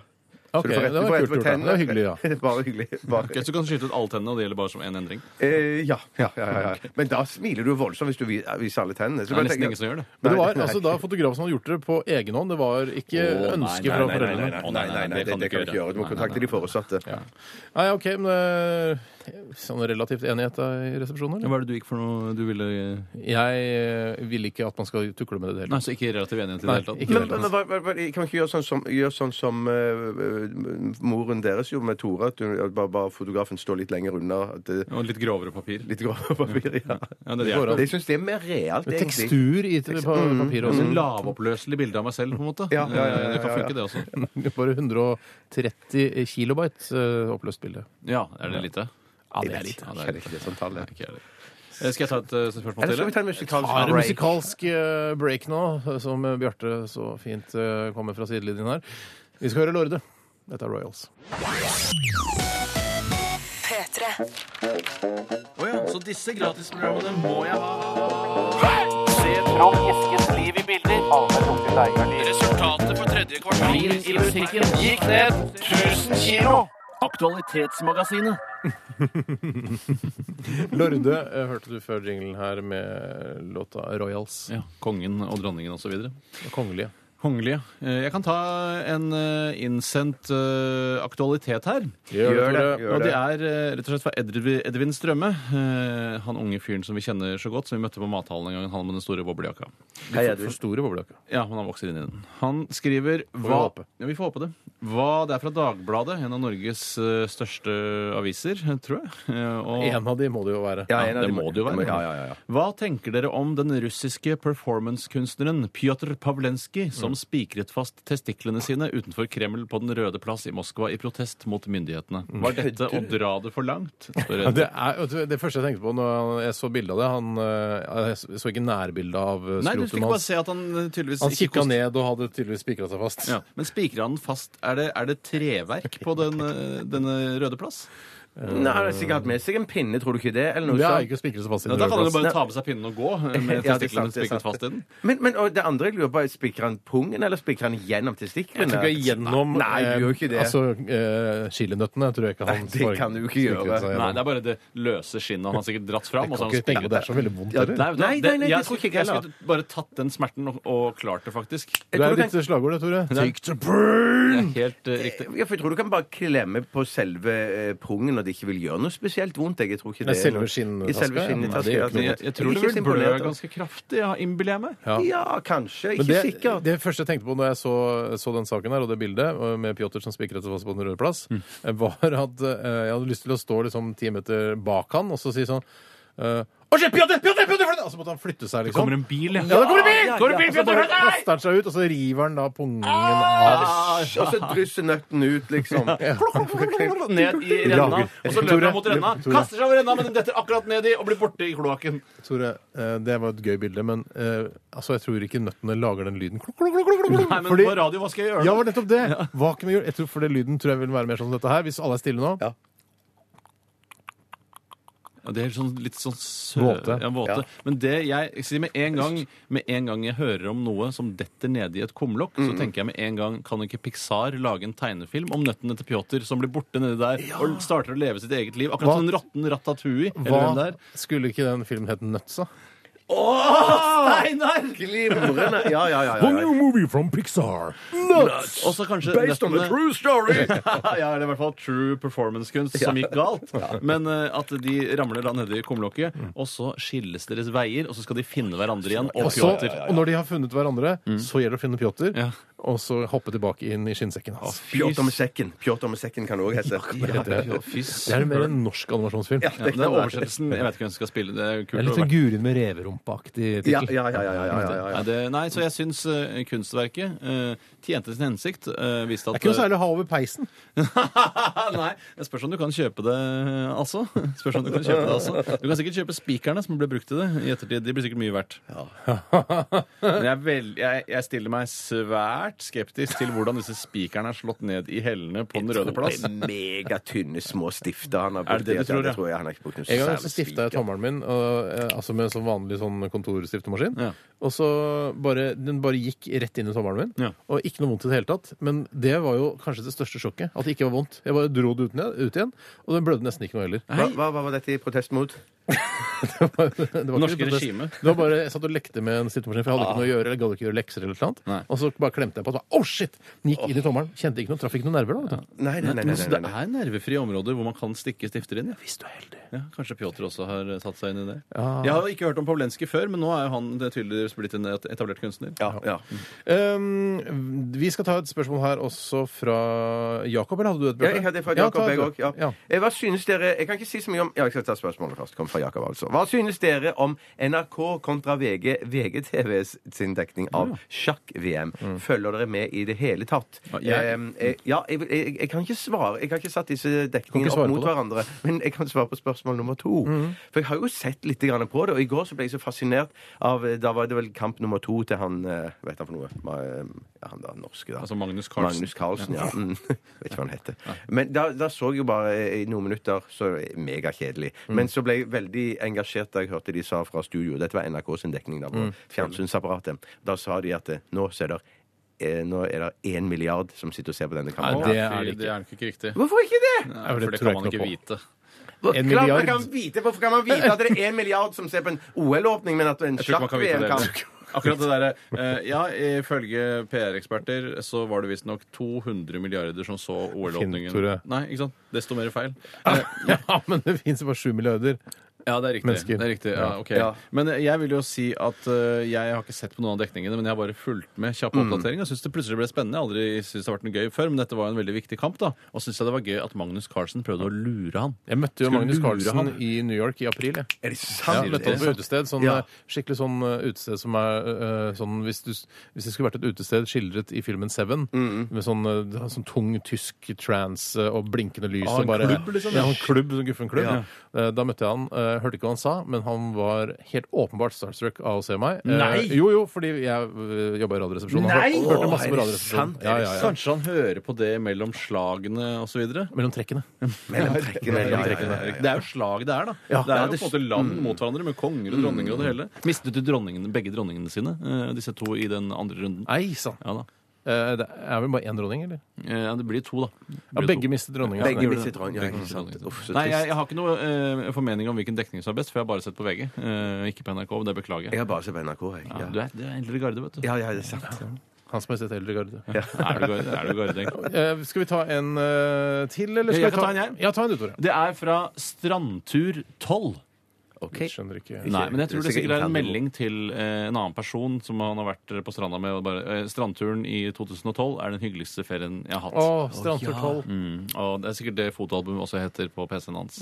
Så Ok, du får rett- det var kult gjort, da. Det var hyggelig, ja. Bare hyggelig. Bare. Ok, så du kan skyte ut alle tennene, og det gjelder bare som én endring. Eh, ja, ja, ja, ja, ja. Men da smiler du voldsomt hvis du vi- viser alle tennene. Så Det er bare nesten tenker- ingen som gjør det. Men det var altså da fotografen som hadde gjort det på egen hånd. Det var ikke Å, nei, ønske nei, fra nei, nei, foreldrene. Nei, nei, nei, det kan du ikke gjøre. Du må kontakte de foresatte. Ja. Nei, OK, men eh, sånn relativt enighet i resepsjonen, eller? Hva er det du gikk for noe du ville Jeg eh, vil ikke at man skal tukle med det i det hele Nei, så ikke relativ enighet i det hele tatt? ikke i Men, det men, hva- hva- hva- kan man ikke gjøre sånn som, gjøre sånn som eh, moren deres gjorde med Tore? At, hun, at bare, bare fotografen står litt lenger unna? At det, Og litt grovere papir. litt grovere papir, ja. Ja, det går an. Jeg syns det er mer realt, egentlig. tekstur i på papiret også. lavoppløselig bilde av meg selv, på en måte. Ja, ja, ja, ja, Det kan funke, det også. Bare 130 kilobyte eh, oppløst bilde. Ja, er det lite? Ja, det er litt. Jeg er kjenner ikke det som tall. Jeg. Eh, Skal jeg ta et uh, spørsmål Eller til? skal vi ta en musikalsk Har en break? musikalsk eh, break nå, som eh, Bjarte så fint eh, kommer fra sidelinjen her. Vi skal høre Lorde. Dette er Royals. P3. Å ja, så disse gratisprogrammene må jeg ha. Se Trond Eskens liv i bilder. Resultatet på tredje kvartal i musikken gikk ned 1000 kilo. Aktualitetsmagasinet. Lorde eh, hørte du før jinglen her med låta Royals. Ja, Kongen og dronningen osv. Kongelige. Kongelige. Eh, Jeg kan ta en eh, innsendt eh, aktualitet her. Gjør det. Gjør det. Og det. er rett og slett fra Edvin, Edvin Strømme. eh, Han unge fyren som vi kjenner så godt, som vi møtte på mathallen en gang. Han med den store boblejakka. Hei, For store boblejakka. Ja, men han vokser inn i den. Han skriver vi hva, håpe. Ja, vi får håpe det. Hva Det er fra Dagbladet, en av Norges største aviser, tror jeg. Og En av de må det jo være. Ja, en av det de må det jo være. Ja, ja, ja, ja. Hva tenker dere om den russiske performancekunstneren Pjotr Pavlenskij som spikret fast testiklene sine utenfor Kreml på Den røde plass i Moskva i protest mot myndighetene? Var dette å dra det for langt? Ja. Det, er, det første jeg tenkte på når jeg så bildet av det han, eh, Jeg så ikke nærbildet av eh, Nei, du fikk bare se at han eh, tydeligvis Han kikka kost- ned og hadde tydeligvis spikra seg fast. Ja, Men spikra han fast? Er det, er det treverk på den, denne røde plass? Nei, han har sikkert hatt med seg en pinne, tror du ikke det? Eller noe Det er sånt? ikke spikre seg fast i den da kan han jo bare ta med seg pinnen og gå eh, med Ja, det er testiklene sant, det er spikret sant. fast i den. Men, men og det andre jeg lurer på, er spikrer han pungen, eller spikrer han gjennom Jeg testiklene? tror ikke gjennom Nei, du gjør ikke det. Altså, eh, chilinøttene tror jeg ikke han Nei, det kan du ikke spikret gjøre. seg Nei, gjennom. det er bare det løse skinnet han har sikkert dratt fram. Jeg og så har han ikke tenke på spikret det er så veldig vondt. Ja, eller? Nei? Nei, nei, nei, det jeg, tror ikke jeg jeg heller. skulle bare tatt den smerten og, og klart det, faktisk. Det tror er du ditt slagord, det, Tore. Take to burn! helt eh, riktig. Ja, for jeg tror du kan bare klemme på selve eh, pungen det ikke vil gjøre noe spesielt vondt. Jeg, jeg tror ikke det er selve noe- skinntaska, I selve ja. skinntaska, ja. Jeg, jeg tror er det ikke så vil blø imponert, altså. ganske kraftig, ja, innbiller jeg meg. Ja. Ja, kanskje. Men Ikke det, sikkert. det første jeg tenkte på når jeg så, så den saken her, og det bildet med Pjotr som spikret seg fast på Den røde plass, Mm. eh, var at eh, jeg hadde lyst til å stå liksom ti meter bak han og så si sånn eh, Å, Pjotr! Pjotr! Pjotr! Og så måtte han flytte seg, Det liksom. kommer en bil, ja. Ja, det kommer en bil! Ja, ja, Kommer en bil! ja. Så bare kaster han seg ut, og så river han da pungen av. Og så drysser nøtten ut, liksom. Ned i renna, og så løper han mot renna, Tore. kaster seg over renna, men den detter akkurat ned i og blir borte i kloakken. Tore, eh, det var et gøy bilde, men eh, altså, jeg tror ikke nøttene lager den lyden. Klok, klok, klok, klok, klok. Nei, men Fordi- på radio, hva skal jeg gjøre? Ja, da? var nettopp det. Hva kan vi gjøre? Jeg tror For det lyden tror jeg vil være mer sånn som dette her. Hvis alle er stille nå. Ja. Det er sånn, litt sånn sø... Våte. Ja, våte. Men det jeg, jeg sier med en gang Med en gang jeg hører om noe som detter i et kumlokk, så tenker jeg med en gang Kan ikke Pixar lage en tegnefilm om nøttene til Pjotr som blir borte nedi der og starter å leve sitt eget liv? Akkurat Hva- som en råtten Ratatouille. Eller den der. skulle ikke den filmen hete Nøtsa? Steinar! Glimrende. Ja, ja, ja. Ja, new ja. movie from Pixar. Og så kanskje Based on a true story! ja, eller i hvert fall true performance-kunst som gikk galt. Men eh, at de ramler da nedi kumlokket, og så skilles deres veier, og så skal de finne hverandre igjen. Og Og, så, Pjotr. og når de har funnet hverandre, så gjelder det å finne Pjotr, Ja. Og så hoppe tilbake inn i skinnsekken hans. Pjotr med sekken. Pjotr med sekken kan det òg hete. Det er, det er mer en norsk animasjonsfilm. Ja, Ja, det er oversettelsen. Jeg vet ikke hvem som skal spille. Det er Det er litt sånn Gurin med reverumpeaktig Ja, tittel. ja, ja. ja, ja, ja, ja, ja. Nei, nei, så jeg syns eh, kunstverket eh, tjente sin hensikt. eh, at Det er ikke noe særlig å ha over peisen. Nei, det spørs om du kan kjøpe det, altså. Spørs om Du kan kjøpe det, altså. Du kan sikkert kjøpe spikerne som ble brukt til det i ettertid. De blir sikkert mye verdt. Men jeg, vel, jeg, jeg stiller meg svært skeptisk til hvordan disse spikerne er slått ned i hellene på Den røde plass. Det er Megatynne, små stifter han har brukt. Er det det du tror, ja? det tror jeg han har ikke brukt noe En gang så stifta jeg tommelen min og, eh, altså med en sånn vanlig sånn kontorstiftemaskin. Ja. Og så bare, Den bare gikk rett inn i tommelen min. Ja. Og ikke noe vondt i det hele tatt. Men det var jo kanskje det største sjokket. At det ikke var vondt. Jeg bare dro det ut, ned, ut igjen, og den blødde nesten ikke noe heller. Hva, hva, hva var dette i protest mot? Det var, det var Norske regime. Det var bare, Jeg satt og lekte med en stiftemaskin, for jeg hadde ikke noe å gjøre. eller gadd ikke gjøre lekser eller noe Og så bare klemte jeg på det. Å, oh, shit! Den gikk inn i tommelen. Kjente ikke noe, traff ikke noen nerver. da. vet du. Nei, nei, nei. nei, så nei, det nei. er nervefrie områder hvor man kan stikke stifter inn? Ja. Hvis du er heldig. Ja, kanskje Pjotr også har satt tatt seg inn i det. Ja. Jeg har ikke hørt om Pavlenskij før, men nå er jo han det er tydeligvis blitt en etablert kunstner. Ja, ja. Um, vi skal ta et spørsmål her også fra Jakob, eller hadde du et? Ja, jeg hadde fra Jakob, jeg òg. Ja. Ja. Eh, Hva synes dere Jeg kan ikke si så mye om Ja, jeg skal ta spørsmålet først. Kom fra Jakob, altså. Hva synes dere om NRK kontra VG, VGTVs sin dekning av sjakk-VM? Følger dere med i det hele tatt? Ja, jeg- Eh, eh, ja, jeg, jeg, jeg kan ikke svare. Jeg har ikke satt disse dekningene opp mot hverandre, men jeg kan svare på spørsmål nummer to. For jeg har jo sett litt grann på det, og i går så ble jeg så fascinert av Da var det vel kamp nummer to til han eh, Hva heter han for noe? Eh, Ja, han da norske, da. Altså Magnus Carlsen. Magnus Carlsen, ja. Mm. Vet ikke hva han heter. Men da, da så jeg jo bare i noen minutter så Megakjedelig. Men så ble jeg veldig engasjert da jeg hørte de sa fra studio Dette var NRK sin dekning da på fjernsynsapparatet. Da sa de at eh, nå så er det eh, nå er det én milliard som sitter og ser på denne Nei, det det er det er nok ikke riktig. Hvorfor ikke det? Nei, for det for det kan man ikke på. vite. En Klart man kan vite, Hvorfor kan man vite at det er én milliard som ser på en OL-åpning, men at en sjakk-VM-kamp Akkurat det derre eh, Ja, ifølge PR-eksperter så var det visstnok 200 milliarder som så OL-åpningen. Nei, ikke sant? Desto mer feil. Ja, men det fins bare 7 milliarder. Ja, det er riktig. Mennesker. Det er riktig. Ja, ok. Ja. Men jeg vil jo si at eh, jeg har ikke sett på noen av dekningene, men jeg har bare fulgt med kjapp oppdatering. Jeg syns det plutselig ble spennende. Jeg har aldri syntes det har vært noe gøy før, men dette var en veldig viktig kamp, da. Og syns jeg det var gøy at Magnus Carlsen prøvde å lure han. Jeg møtte jo Skulle Magnus lure Carlsen han. i New York i april. Jeg. Er det Ja, Jeg møtte han på utested. Sånn, Ja. eh, Skikkelig sånn eh, utested som er eh, sånn hvis, du, hvis det skulle vært et utested skildret i filmen Seven, med sånn, eh, sånn tung tysk trans eh, og blinkende lys Ah, og en bare, klubb, liksom, Ja, ja. en klubb, sånn guffen klubb. Ja. Eh, Da møtte jeg han. eh, Hørte ikke hva han sa, men han var helt åpenbart starstruck av å se meg. Eh, Nei! Jo, jo, fordi jeg uh, jobba i Radioresepsjonen. Nei! Hør- Hørte masse er på det Radioresepsjonen. sant? Ja, ja, ja. Kanskje han hører på det mellom slagene osv.? Mellom trekkene. Mellom trekkene. Ja, ja, ja, ja. Det er jo slag det er, da. Ja. det er Ja, jo det- på en måte land mot hverandre med konger og dronninger og det hele. Mistet du dronningene, begge dronningene sine, eh, disse to, i den andre runden? Nei sann! Ja da. Eh, Det er vel bare én dronning, eller? Eh, Ja, det blir to, da. Det Ja, blir begge to. mistet dronninga. Begge mistet dronning, ja, ikke sant. Uff, så Nei, trist. jeg, jeg har ikke noe eh, formening om hvilken dekning som er best, for jeg har bare sett på VG. Eh, ikke på NRK. Det beklager Jeg jeg. har bare sett på NRK, jeg. Ja, Ja. du, er, du er eldre garde, vet du. Ja, ja, det er sant. Hans Majestet Eldre Garde. Er du garde, er du garde egentlig? Eh, skal vi ta en eh, til, eller skal Jeg vi kan ta ta en, jeg. Ja, ta en du, Tore. Det er fra Strandtur 12. OK. Jeg skjønner ikke. Nei, men jeg tror det sikkert sikkert er en melding til eh, en annen person som han har vært på stranda med. Og bare, eh, strandturen i 2012 er den hyggeligste ferien jeg har hatt. Å, Strandtur 12. Mm, og det er sikkert det fotoalbumet også heter på PC-en hans.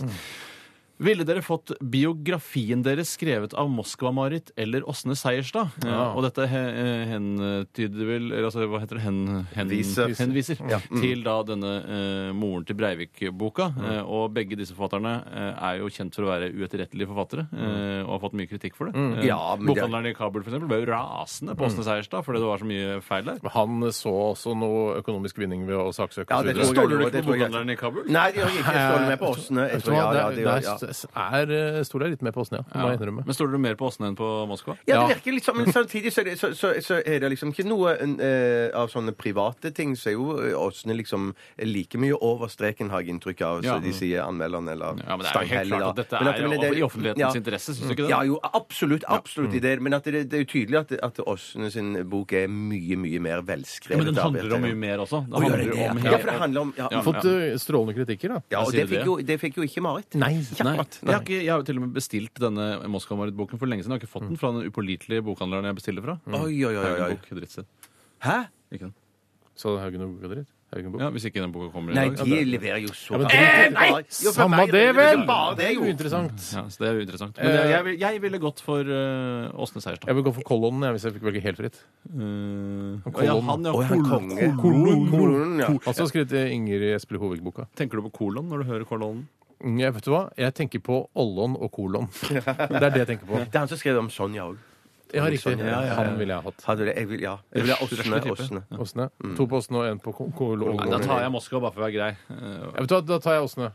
Ville dere fått biografien deres skrevet av Moskva-Marit eller Åsne Seierstad? Ja. og dette eh, hentyder vel eller, altså, Hva heter det? Hen, hen, henviser Ja. Mm. til da denne uh, moren til Breivik-boka. Eh, og begge disse forfatterne uh, er jo kjent for å være uetterrettelige forfattere eh, og har fått mye kritikk for det. Eh, Ja, det- Bokhandleren i Kabul for eksempel, ble jo rasende på Åsne Seierstad fordi det var så mye feil der. Han så også noe økonomisk vinning ved å saksøke Ja, så det videre. tror jeg. Stoler du ikke på bokhandleren i Kabul? Nei, jeg, jeg, ikke stått med på Åsne. Jeg tror- ja, det det- ja. Det er, eh, stoler jeg litt mer på Åsne, ja. Det må jeg innrømme. Men stoler du mer på Åsne enn på Moskva? Ja, det virker litt sånn, men samtidig så er det, så, så, så er det liksom ikke noe eh, av sånne private ting, så er jo eh, Åsne liksom like mye over streken, har jeg inntrykk av, Ja. så de sier anmelderen eller Ja, men det er jo helt klart at dette Men er men jo i offentlighetens interesse, synes du ikke det? Ja, jo, absolutt, absolutt i det, men at det, det er jo tydelig at, at Åsne sin bok er mye, mye mer velskrevet. Men den handler om mye mer også. Det Å, gjør handler det det? om Ja, for det handler om ja, Ja. Fått eh, strålende kritikker, da. ja, og det du fikk, det? jo, det fikk jo ikke Marit. Nei. Ja, Nei, akkurat. jeg har, ikke, jeg har jo til og med bestilt denne Moskva-Marit-boken for lenge siden. Jeg har ikke fått den fra den upålitelige bokhandleren jeg bestiller fra. Oi, oi, oi, oi, Bok, drittsted. Hæ? Ikke den. Så Haugen og boka dritt? Ja, hvis ikke den boka kommer i dag. Nei, de leverer jo så men Eh, nei! Jo, Samme meg- det, vel! er det, jo. Uinteressant. Ja, så det er jo interessant. Men jeg, jeg, jeg ville gått for uh, Åsne Seierstad. Jeg vil gå for Kollonen jeg, hvis jeg fikk velge helt fritt. Uh, ja, han, ja. Han Kolon. konge. Kolon. Kolon, ja. Altså skrevet Ingrid Espelid Hovig-boka. Tenker du på kolon når du hører kolonen? Mm, Jeg vet du hva? Jeg tenker på Ollon og kolon. Det er det jeg tenker på. Det er han som skrev om Sonja òg. Ja, riktig. Ja, ja, ja. Han ville jeg hatt. Hadde det? Jeg vil, ja. Jeg vil ha Åsne. Røslig type. Åsne. Åsne. To på Åsne og én på kolon. Da tar jeg Moskva bare for å være grei. Ja, vet du hva, Da tar jeg Åsne.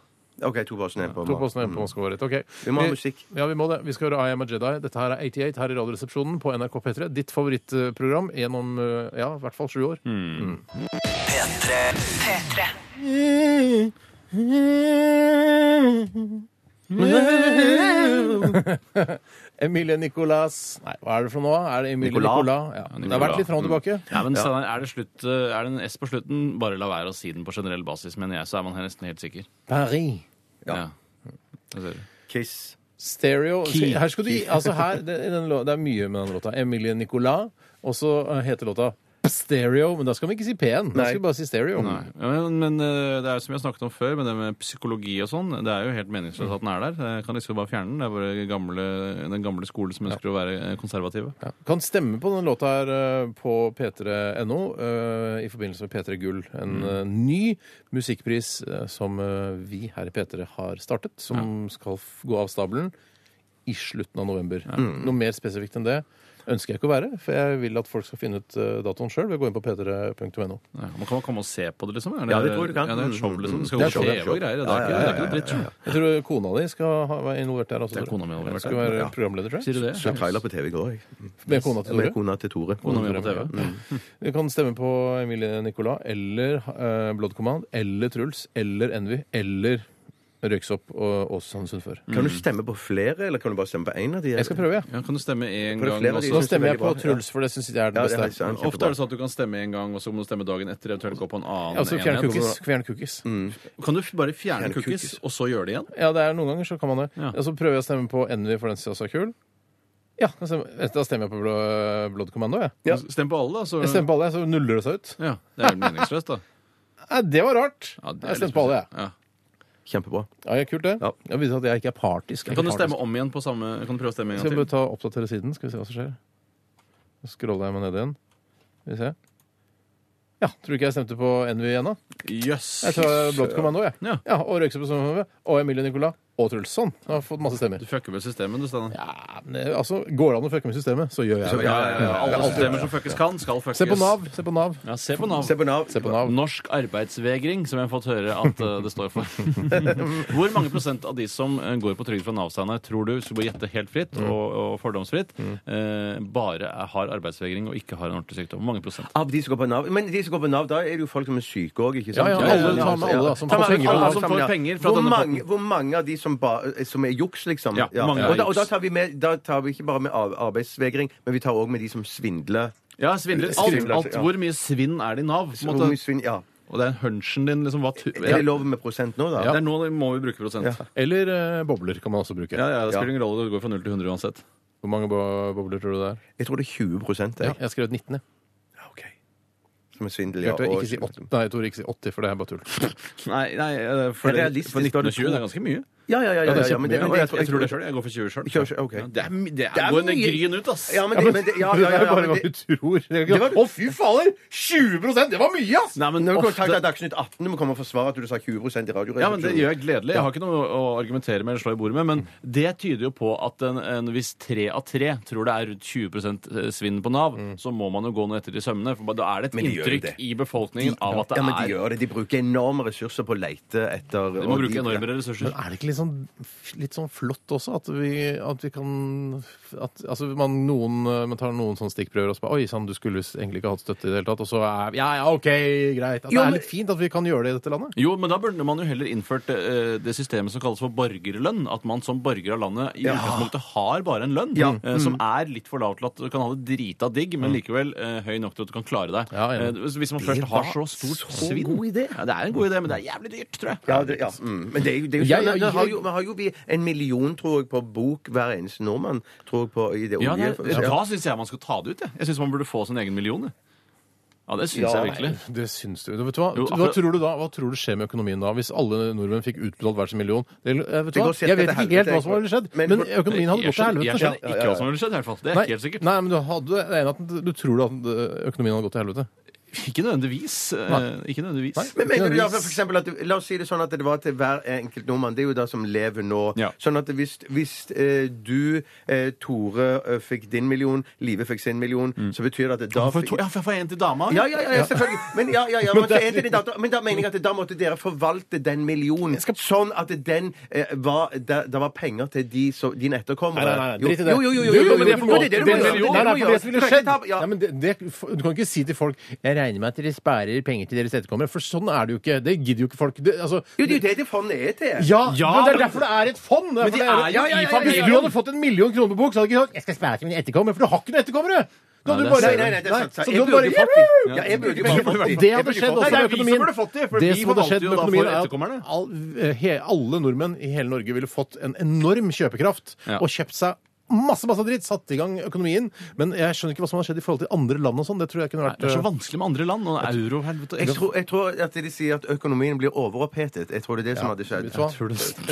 OK, to på Åsne. én på To på Åsne én på Moskva. Rett. Ok. Vi må ha musikk. Ja, vi må det. Vi skal høre I Am a Jedi. Dette her er 88 her i Radioresepsjonen på NRK P3. Ditt favorittprogram gjennom eh, ja, i hvert fall sju år. P3 P3. Emilie Nicolas Nei, hva er det for noe? Er det Emilie Nicolas? Nicolas? Ja. Det har vært litt fram og tilbake. Ja, men Steinar, er, det slutt, uh, er det en S på slutten, bare la være å si den på generell basis, mener jeg, så er man nesten helt sikker. Paris. Ja. ja. ser. Kiss. Stereo Key. Her skal du gi Altså her, det, den det er mye med den låta. Emilie Nicolas, og så eh, heter låta Stereo. Men da skal vi ikke si P1. Da skal vi bare si stereo. Nei. Ja, men, men eh, det er jo som har snakket om før, med det med psykologi og sånn, det er jo helt meningsløst at den er der. Jeg kan liksom bare fjerne den. Det er bare gamle, den gamle skolen som ønsker å være eh, konservative. Ja. Kan stemme på den låta her eh, på p3.no eh, i forbindelse med P3 Gull. En eh, ny musikkpris eh, som eh, vi her i P3 har startet, som skal f gå av stabelen i slutten av november. Noe mer spesifikt enn det ønsker jeg ikke å være, for jeg vil at folk skal finne ut eh, datoen sjøl ved å gå inn på p3.no. Ja, man kan komme og se på det, liksom? Er Ja, det tror du. Ja, det er et show, liksom. Det skal Det gå er show, på er TV show. og greier. Det er ikke, ja, det er ikke noe dritt. Jeg tror kona di skal ha, være involvert der Altså, Det er kona mi involvert skal være programleder, tror jeg. Sier du det? Så trailer på TV i går, jeg. Med kona til Tore? Med kona til Tore. Kona mi på TV. Du kan stemme på Emilie Nicolas eller uh, Blood Command eller Truls eller Envy eller Røyksopp og Åse Sundfør. Kan du stemme på flere, eller kan du bare stemme på én av de? Jeg skal prøve, ja. Ja, kan du stemme én For det er gang flere av de Nå også? stemmer jeg veldig på bra. Truls, for det syns jeg er det Ja, det er beste. sant. Ofte er det sånn at du kan stemme en gang, og så må du stemme dagen etter, eventuelt gå på en annen Altså fjerne enhet. cookies. Fjerne cookies. Kan du bare fjerne Fjerne cookies, cookies. og så gjøre det igjen? Ja, det er noen ganger så kan man det. Ja. Og så prøver jeg å stemme på Envy, for den syns jeg også er kul. Ja, da stemmer, da stemmer jeg på Blå, Blood Commando, jeg. Ja. Stem på alle, da. Så... Jeg stemmer på alle, så nuller det seg ut. Ja, Det er jo meningsløst, da. Nei, det var rart. Ja, det er Jeg litt stemmer på alle, jeg. Ja. Kjempebra. Ja, ja, kult, det. Ja. Jeg viser at jeg ikke er partisk. Jeg er Kan du ikke stemme om igjen på samme Kan du prøve å stemme en Skal gang vi til? ta oppdatere siden? Skal vi se hva som skjer. Så scroller jeg meg ned igjen. Skal vi se. Ja, tror du ikke jeg stemte på Envy da? Jøss. Jeg tar blått kommando, jeg. Ja. Ja, og Røyksopp og Emilie Nicolas og Truls. Sånn. Jeg har fått masse stemmer. Du fucker med systemet, du, Steinar. Ja, men det- altså, Går det an å fucke med systemet, så gjør jeg det. Ja, ja, ja. Alle systemer som fuckes kan, skal fuckes. Se på Nav. Se på Nav. Ja, se på Nav. Se på Nav. Se på Nav. Norsk arbeidsvegring, som jeg har fått høre at eh, det står for. Hvor mange prosent av de som eh, går på trygd fra Nav, Steinar, tror du, skal bare gjette helt fritt Mm. og, og fordomsfritt, eh, bare er, har arbeidsvegring og ikke har en ordentlig sykdom? Hvor mange prosent? Av de som går på Nav. Men de som går på Nav, da er det jo folk som er syke òg, ikke Ja, sant? ja, alle, ta med alle, da, som Ta med får penger fra alle Nav. som får penger fra hvor denne mange, hvor mange av de som, ba, som er juks, liksom? Ja, mange og, da, og da tar vi med Da tar vi ikke bare med ar- arbeidsvegring, men vi tar òg med de som svindler. Ja, svindler. Svindler, Alt, alt, ja. Hvor mye svinn er det i Nav? på en Hvor måte? mye svinn- Ja. Og det er hunchen din, liksom. Hva tu Er det lov med prosent nå, da? Det er nå må vi bruke prosent. Ja. Ja, Eller eh, bobler kan man også bruke. ja, Det spiller ingen rolle. Det går fra 0 til 100 uansett. Hvor mange bo bobler tror du det er? Jeg tror det er 20 prosent. Ja, jeg. jeg har skrevet 19. jeg. Ja. Som er svindel, ja. Bjarte, og- ikke si 80. Nei, Tore, ikke si 80, for det er bare tull. Nei, nei eh, for, Det er realistisk, for 19 da er det er ganske mye. Ja, ja, ja. ja, er ja, men det, men det, jeg, tror det sjøl. Jeg går for 20 sjøl. Kjør, ok. det er, my- det er, Det er går en mye. gryn ut, ass! Ja, men det, men det, ja, ja, ja, det er ja, bare men hva det, du tror. Det er ikke- Å, fy fader! 20 Det var mye, ass! Nei, men Når du ofte- kontakter Dagsnytt 18, du må komme og forsvare at du sa 20 i radioresepsjonen. Ja, men Det gjør jeg gledelig. Jeg har ikke noe å argumentere med eller slå i bordet med. Men det tyder jo på at en, en, hvis tre av tre tror det er rundt 20 svinn på Nav, så må man jo gå noe etter i sømmene. For da er det et Men gjør inntrykk det. i befolkningen av at det ja, men de er gjør det. De bruker enorme ressurser på å leite etter De må bruke bruke enorme ressurser. Men er det ikke litt sånn, litt sånn flott også at vi, at vi kan at, Altså man, noen, man tar noen sånne stikkprøver og så bare Oi sann, du skulle egentlig ikke hatt støtte i det hele tatt. Og så er Ja, ja, OK, greit. At Jo, det er men- litt fint at vi kan gjøre det i dette landet. Jo, men da burde man jo heller innført eh, det systemet som kalles for borgerlønn. At man som borger av landet i utgangspunktet har bare en lønn Ja. eh, som er litt for lav til at du kan ha det drita digg, men likevel eh, høy nok til at du kan klare deg. Ja. Eh, hvis man først har så stort så svinn god idé. Ja, det er en god idé, men det er jævlig dyrt, tror jeg. Ja, det, ja. Mm. Men det er jo, det er jo Ja, ja, det har jo, vi har jo vi en million, tror jeg, på bok hver eneste nordmann. Tror jeg på i det Ja, olje... det, Da syns jeg man skal ta det ut. Jeg, jeg syns man burde få sin egen million. jeg. Ja, det syns Ja, jeg virkelig. Det syns du. Vet du hva? Jo, hva akkurat- tror du da? Hva tror du skjer med økonomien da, hvis alle nordmenn fikk utbetalt hver sin million? Det, eh, vet du Det hva? sikkert Jeg vet til ikke helt helvete, hva som ville skjedd, men- men økonomien hadde Jeg gått til skjønner, jeg helvete. skjønner ikke hva som ville skjedd, i hvert fall. Det er ikke helt sikkert. nei, men du, hadde, det er at du tror at eh, økonomien hadde gått til helvete. Ikke nødvendigvis. Nei. Ikke nødvendigvis. Nei. Men mener du da, for eksempel at, La oss si det sånn at det var til hver enkelt nordmann. Det er jo det som lever nå. Ja. Sånn at hvis, hvis eh, du, eh, Tore, eh, fikk din million, Live fikk sin million, så betyr det at det da For, to, ja, for jeg får en til dama? Ja, ja, ja, selvfølgelig. Men, ja, ja, ja, men, så din datter. men da mener jeg at da måtte dere forvalte den millionen sånn at den eh, var Det var penger til de, som dine etterkommere. Nei, nei, nei, Jo, drit i det. Jo, jo, jo. jo, Jo, jo, jo, det er jo, det er det Det er det for må det som ville gjøre. skjedd Skal ikke ta- ja. Nei, men det, det, Du kan ikke si til folk 'Jeg regner med at dere sparer penger til deres etterkommere', for sånn er det jo ikke. Det gidder jo ikke folk. Det, altså, Jo, det er jo det det fondet er til. ja, Ja, men det er derfor det er et fond! Men de er, er jo ja, ja, i familien. Hvis du hadde fått en million kroner på bok, så hadde du ikke sagt 'Jeg skal spare til mine etterkommere', for du har ikke noen etterkommere! Da hadde du det er bare, Nei, nei, det er sant. så Jeg burde fått de. Ja, jeg burde fått det hadde skjedd også med det er økonomien. det, som hadde skjedd med økonomien, for er etterkommerne. at alle nordmenn i hele Norge ville fått en enorm kjøpekraft og kjøpt seg masse masse dritt, satt i gang økonomien. Men jeg skjønner ikke hva som har skjedd i forhold til andre land og sånn. Det tror jeg kunne vært Det er så eh, vanskelig med andre land. Og euro, helvete. Jeg tror, jeg tror at de sier at økonomien blir overopphetet. Jeg tror det er det som hadde skjedd.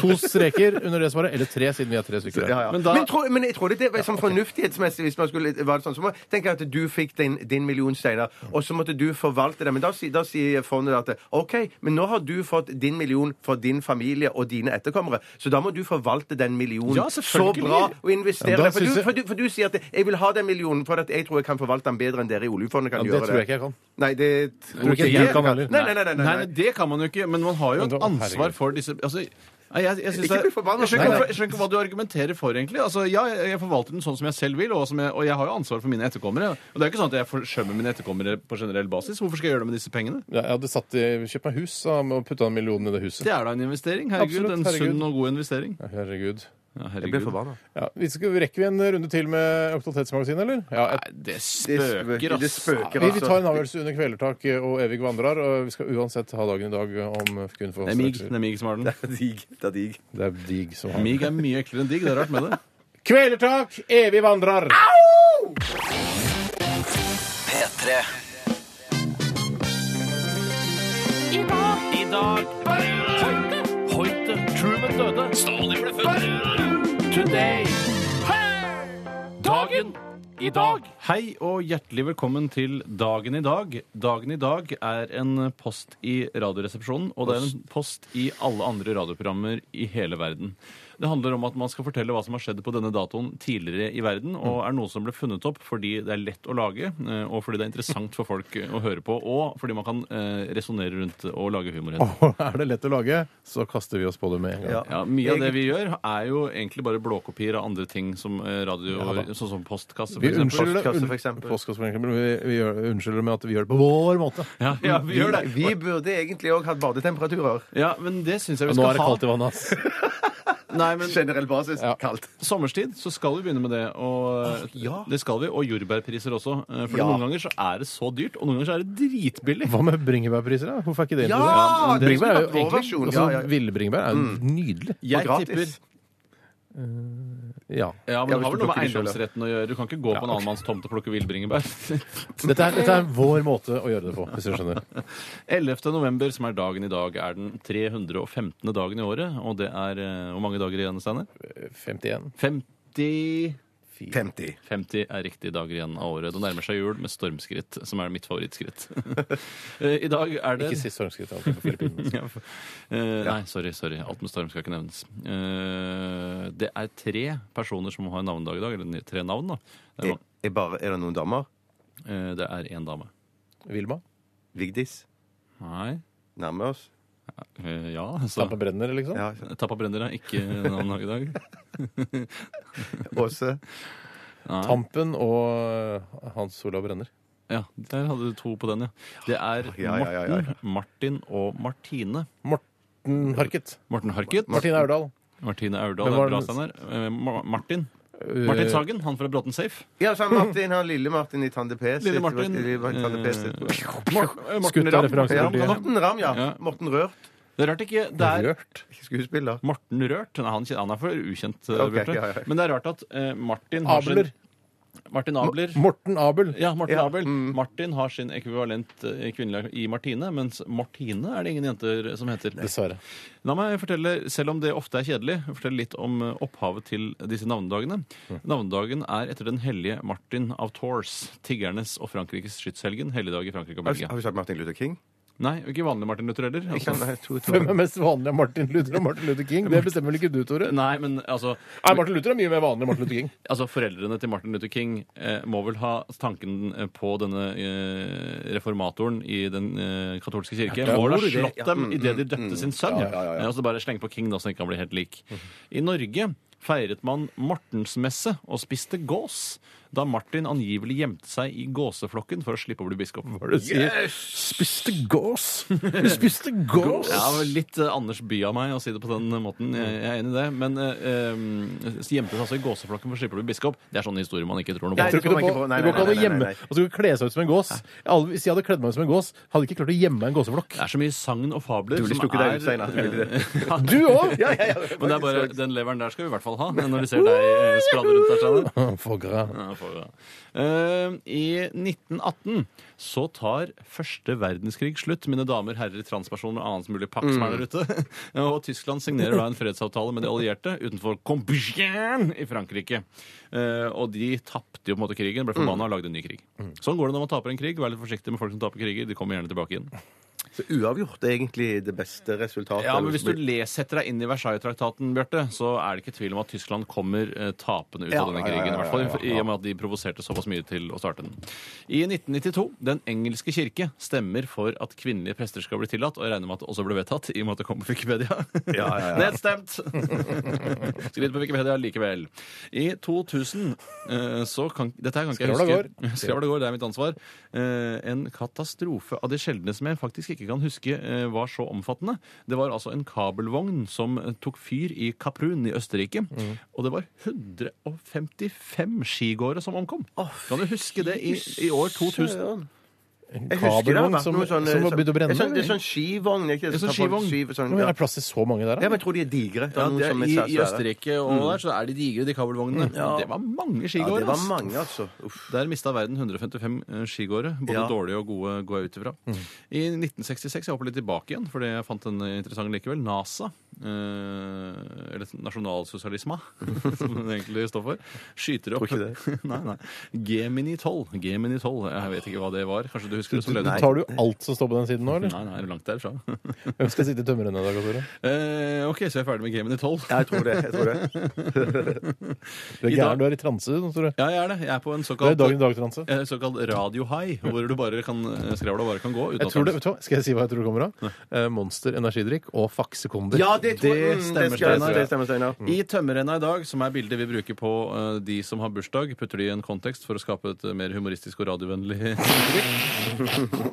To streker under det svaret, eller tre, siden vi er tre stykker. Ja, ja. Men Men, jeg tror, men jeg tror det, er sånn fornuftighetsmessig hvis man skulle vært sånn, så må Tenk tenke at du fikk din, din million, steiner, og så måtte du forvalte det. Men da, da sier fondet at OK, men nå har du fått din million for din familie og dine etterkommere, så da må du forvalte den millionen Ja, så bra og investere Ja, da den. For, du, for, du, for du sier at jeg vil ha den millionen for at jeg tror jeg kan forvalte den bedre enn dere i oljefondet kan Ja, det gjøre tror jeg ikke jeg kan. Nei, det Tror ikke jeg kan heller. Nei, nei, nei. nei, nei, Nei, det kan man jo ikke. Men man har jo et ansvar for disse altså, nei, jeg, jeg, synes Ikke det bli forbanna. jeg, skjønner Nei, ikke, nei. jeg skjønner ikke hva du argumenterer for, egentlig. Altså, ja, jeg, jeg forvalter den sånn som jeg selv vil, og, som jeg, og jeg har jo ansvar for mine etterkommere. Og det er ikke sånn at jeg forsømmer mine etterkommere på generell basis. Hvorfor skal jeg gjøre det med disse pengene? Ja, Jeg hadde satt i, kjøpt meg hus da, og putta en million i det huset. Det er da en investering. Herregud, Absolutt, en herregud. sunn og god investering. Herregud. Ja, Jeg ble herregud. forbanna. Ja, vi skal, rekker vi en runde til med Aktualitetsmagasinet, eller? Ja, et, Nei, det Det spøker, spøker, det ass. spøker, vi, vi tar en altså. avgjørelse under kvelertak og evig vandrer, og vi skal uansett ha dagen i dag om kun få Det er mig, det er mig som har den. Det er dig. Det er dig. Det er dig som har Mig er mye eklere enn digg. Det er rart med det. Kvelertak, evig vandrer! P3. I dag Hoite, Hoite, Truman døde. Stalin ble født. Today. Dagen i dag. Hei og hjertelig velkommen til Dagen i dag. Dagen i dag er en post i Radioresepsjonen, og det er en post i alle andre radioprogrammer i hele verden. Det handler om at man skal fortelle hva som har skjedd på denne datoen tidligere i verden, og er noe som ble funnet opp fordi det er lett å lage, eh, og fordi det er interessant for folk å høre på, og fordi man kan eh, resonnere rundt og lage humor. Og er det lett å lage, så kaster vi oss på det med en gang. Ja. Ja, Mye av det vi gjør, er jo egentlig bare blåkopier av andre ting som eh, radio, Ja sånn som postkasse. for eksempel. Postkasse, for eksempel. postkasse, for eksempel. Vi, vi gjør, unnskylder med at vi gjør det på vår måte. Ja, ja, vi gjør det. Vi burde egentlig òg hatt badetemperaturer. Ja, men det syns jeg vi skal ha. nå er det kaldt i vannet, ass. Nei, men Generell basis. Ja. Kaldt. Sommerstid så skal vi begynne med det. Og ja. Det skal vi, og jordbærpriser også. Eh, For Ja. noen ganger så er det så dyrt, og noen ganger så er det dritbillig. Hva med bringebærpriser, da? Hvorfor er ikke det Ja, interessant? det Bringebær er jo egentlig altså, Ja, ja. Ville bringebær er jo nydelig. Jeg Og gratis. tipper Ja. Ja, men det har vel noe med eiendomsretten å gjøre. Du kan ikke gå på en annen manns tomt og plukke villbringebær. Dette er, dette er vår måte å gjøre det på, hvis du skjønner. 11. november, som er dagen i dag, er den 315. dagen i året. Og det er eh, Hvor mange dager igjen, Steinar? 51. 50 50. 50 er riktige dager igjen av året. Det nærmer seg jul med stormskritt, som er mitt favorittskritt. Eh, I dag er det Ikke si stormskritt alltid på Filippinene. Ja, eh, Nei, sorry. sorry. Alt med storm skal ikke nevnes. Eh, det er tre personer som har navnedag i dag. Eller tre navn, da. Er, Er, er, bare, er det noen damer? eh, det er én dame. Vilma? Vigdis? Nei. Nærmer oss? Eh, ja, så Tappa brenner, liksom? Ja. Tappa Brenner er ikke navnet i dag. Åse? Nei. Tampen og eh, Hans Olav Brenner. Ja, der hadde du to på den, ja. Det er ja. Morten, Martin og Martine. Morten Harket. Morten Harket. Martine Aurdal. Martine Aurdal. Det er bra, Steinar. Eh, Martin. Martin Sagen, han fra Bråten Safe. Ja, så er Martin, han lille Martin i Tande P. Lille Martin. Tande P. sitt. Eh, Mor- eh, Skutt Morten av Ramm. Ja, til. Morten Ramm, ja. Ja. Morten Rørt. Det er rart ikke det er Rørt. Ikke skuespiller. Morten Rørt. Nei, han, han er for ukjent. eh, Ok, Bjarte. ja, ja. Men det er rart at eh, Martin har Abler. Martin Abler. Morten Abel. Ja, Martin Ja, Abel. mm. Martin har sin ekvivalent eh, kvinnelig i Martine, mens Martine er det ingen jenter som heter. Dessverre. La meg fortelle, selv om det ofte er kjedelig, fortelle litt om eh, opphavet til disse navnedagene. Navnedagen er etter den hellige Martin av Tours, tiggernes og Frankrikes skytshelgen, helligdag i Frankrike og Har Belgia. har vi sagt Martin Luther King? Nei, ikke vanlig Martin Luther heller. Altså. Hvem er mest vanlig av Martin Luther og Martin Luther King? Det bestemmer vel ikke du, Tore? nei, men altså Nei, Martin Luther er mye mer vanlig enn Martin Luther King. Altså, Foreldrene til Martin Luther King eh, må vel ha tanken eh, på denne eh, reformatoren i den eh, katolske kirke. Ja, må vel ha slått Ja, dem mm, idet de mm, døpte mm. sin sønn. Ja, ja, ja, ja. Eh, Og så bare slenge på King, da, så han ikke kan bli helt lik. I Norge feiret man Mortensmesse og spiste gås. Da Martin angivelig gjemte seg i gåseflokken for å slippe å bli biskop. Hva er det du sier? Spiste gås! Du spiste gås! Ja, var litt eh, Anders By av meg å si det på den måten. Jeg, jeg er enig i det. Men eh, eh, gjemte seg altså i gåseflokken for å slippe å bli biskop. Det er sånne historier man ikke tror noe Nei, på. Tror ikke tror det jeg på. ikke. Nei, Det går ikke an å nei, nei, gjemme nei, nei. Og så skal du kle seg ut som en gås. Alle- Hvis jeg hadde kledd meg ut som en gås, hadde jeg ikke klart å gjemme meg i en gåseflokk. Det er så mye sagn og fabler Du ville som stukket deg ut, Steinar. Du ville det. Ja, Du òg! Ja, ja, ja. Men det er bare, den leveren der skal vi i hvert fall ha, når vi ser deg eh, rundt der. Steinar. Ja, får da. Eh, I 1918 så tar første verdenskrig slutt, mine damer, herrer, transpersoner og annen mulig pakk som er der ute. og Tyskland signerer da en fredsavtale med de allierte utenfor Compiègne i Frankrike. Eh, og de tapte jo på en måte krigen, ble forbanna og lagde en ny krig. Sånn går det når man taper en krig. Vær litt forsiktig med folk som taper kriger. De kommer gjerne tilbake inn. Så uavgjort er egentlig det beste resultatet. Ja, men Hvis du leser setter deg inn i Versailles-traktaten, Bjarte, så er det ikke tvil om at Tyskland kommer eh, tapende ut Ja, av denne krigen. I hvert fall i og med at de provoserte såpass mye til å starte den. I 1992, Den engelske kirke stemmer for at kvinnelige prester skal bli tillatt, og jeg regner med at det også ble vedtatt, i og med at det kom på Wikipedia. Ja, ja, ja. Nedstemt! Skriv på Wikipedia likevel. I 2000 eh, så kan Dette her kan ikke jeg huske. Skravla går, det er mitt ansvar. Eh, En katastrofe av de sjeldne som jeg faktisk ikke kan huske eh, var så omfattende. Det var altså en kabelvogn som eh, tok fyr i Kaprun i Østerrike. Mm. Og det var 155 skigåere som omkom. Kan du huske det i, i år 2000? En Jeg husker det har kabelvogn vært som, noe sånn som har begynt å brenne? Det sånn, det er sånn skivogn. Ikke? Det er sånn skivogn. skiv- sånn, Men ja. er det plass til så mange der? ja, da? men jeg tror de er digre. Det er noen er, som er i, I svære. Østerrike og der så er de digre, de kabelvognene. Det var mange Ja, skigåere. det var ass. mange, altså. Uff. Der mista verden 155 eh, skigåere. Både Ja. dårlige og gode, går jeg ut ifra. I 1966, jeg hopper litt tilbake igjen, fordi jeg fant den interessant likevel, NASA, eh, eller nasjonalsosialisma, som den egentlig står for, skyter opp Tror ikke nei, nei. Gemini 12. Gemini 12, Jeg vet ikke hva det var. Kanskje du husker det? som lød Tar du alt som står på den siden nå, eller? Nei, nei, langt derfra? Hvem skal sitte i tømmerrennet i dag, Tore? Eh, OK, så jeg er ferdig med Gemini 12. Ja, jeg tror det. Jeg tror det. Du er I dag- gæren, du er i transe, du, Tore. Ja, jeg er det. Jeg er på en i såkalt dag i dag-transe. eh, såkalt radio-high, hvor du bare kan, skravla bare kan gå. Jeg tror det, vet du? Skal jeg si hva jeg tror det kommer av? Eh, Monster energidrikk og Faxe Ja, det tror. Det Mm, stemmer, skal Steinar. Det stemmer, Steinar. I tømmerrenna i dag, som er bildet vi bruker på uh, de som har bursdag, putter de i en kontekst for å skape et mer humoristisk og radiovennlig inntrykk.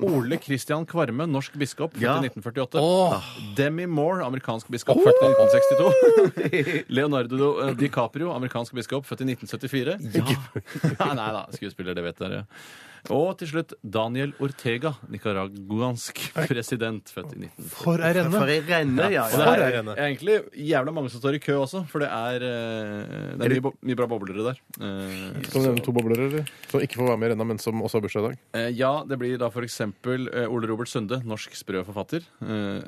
Ole Christian Kvarme, norsk biskop, født Ja. i 1948. Demi Moore, amerikansk biskop, født i 1962. Leonardo eh, DiCaprio, amerikansk biskop, født i 1974. Ja. nei da, skuespiller, det vet dere. Og til slutt Daniel Ortega, nicaraguansk president, født i 19... For ei renne! For ei renne, ja. Og det er, renne. er egentlig jævla mange som står i kø også, for det er, eh, det er mye, mye bra boblere der. Eh, Skal du nevne to boblere, eller? Som ikke får være med i renna, men som også har bursdag i dag. eh, ja, det blir da for eksempel Ole Robert Sunde, norsk sprø forfatter.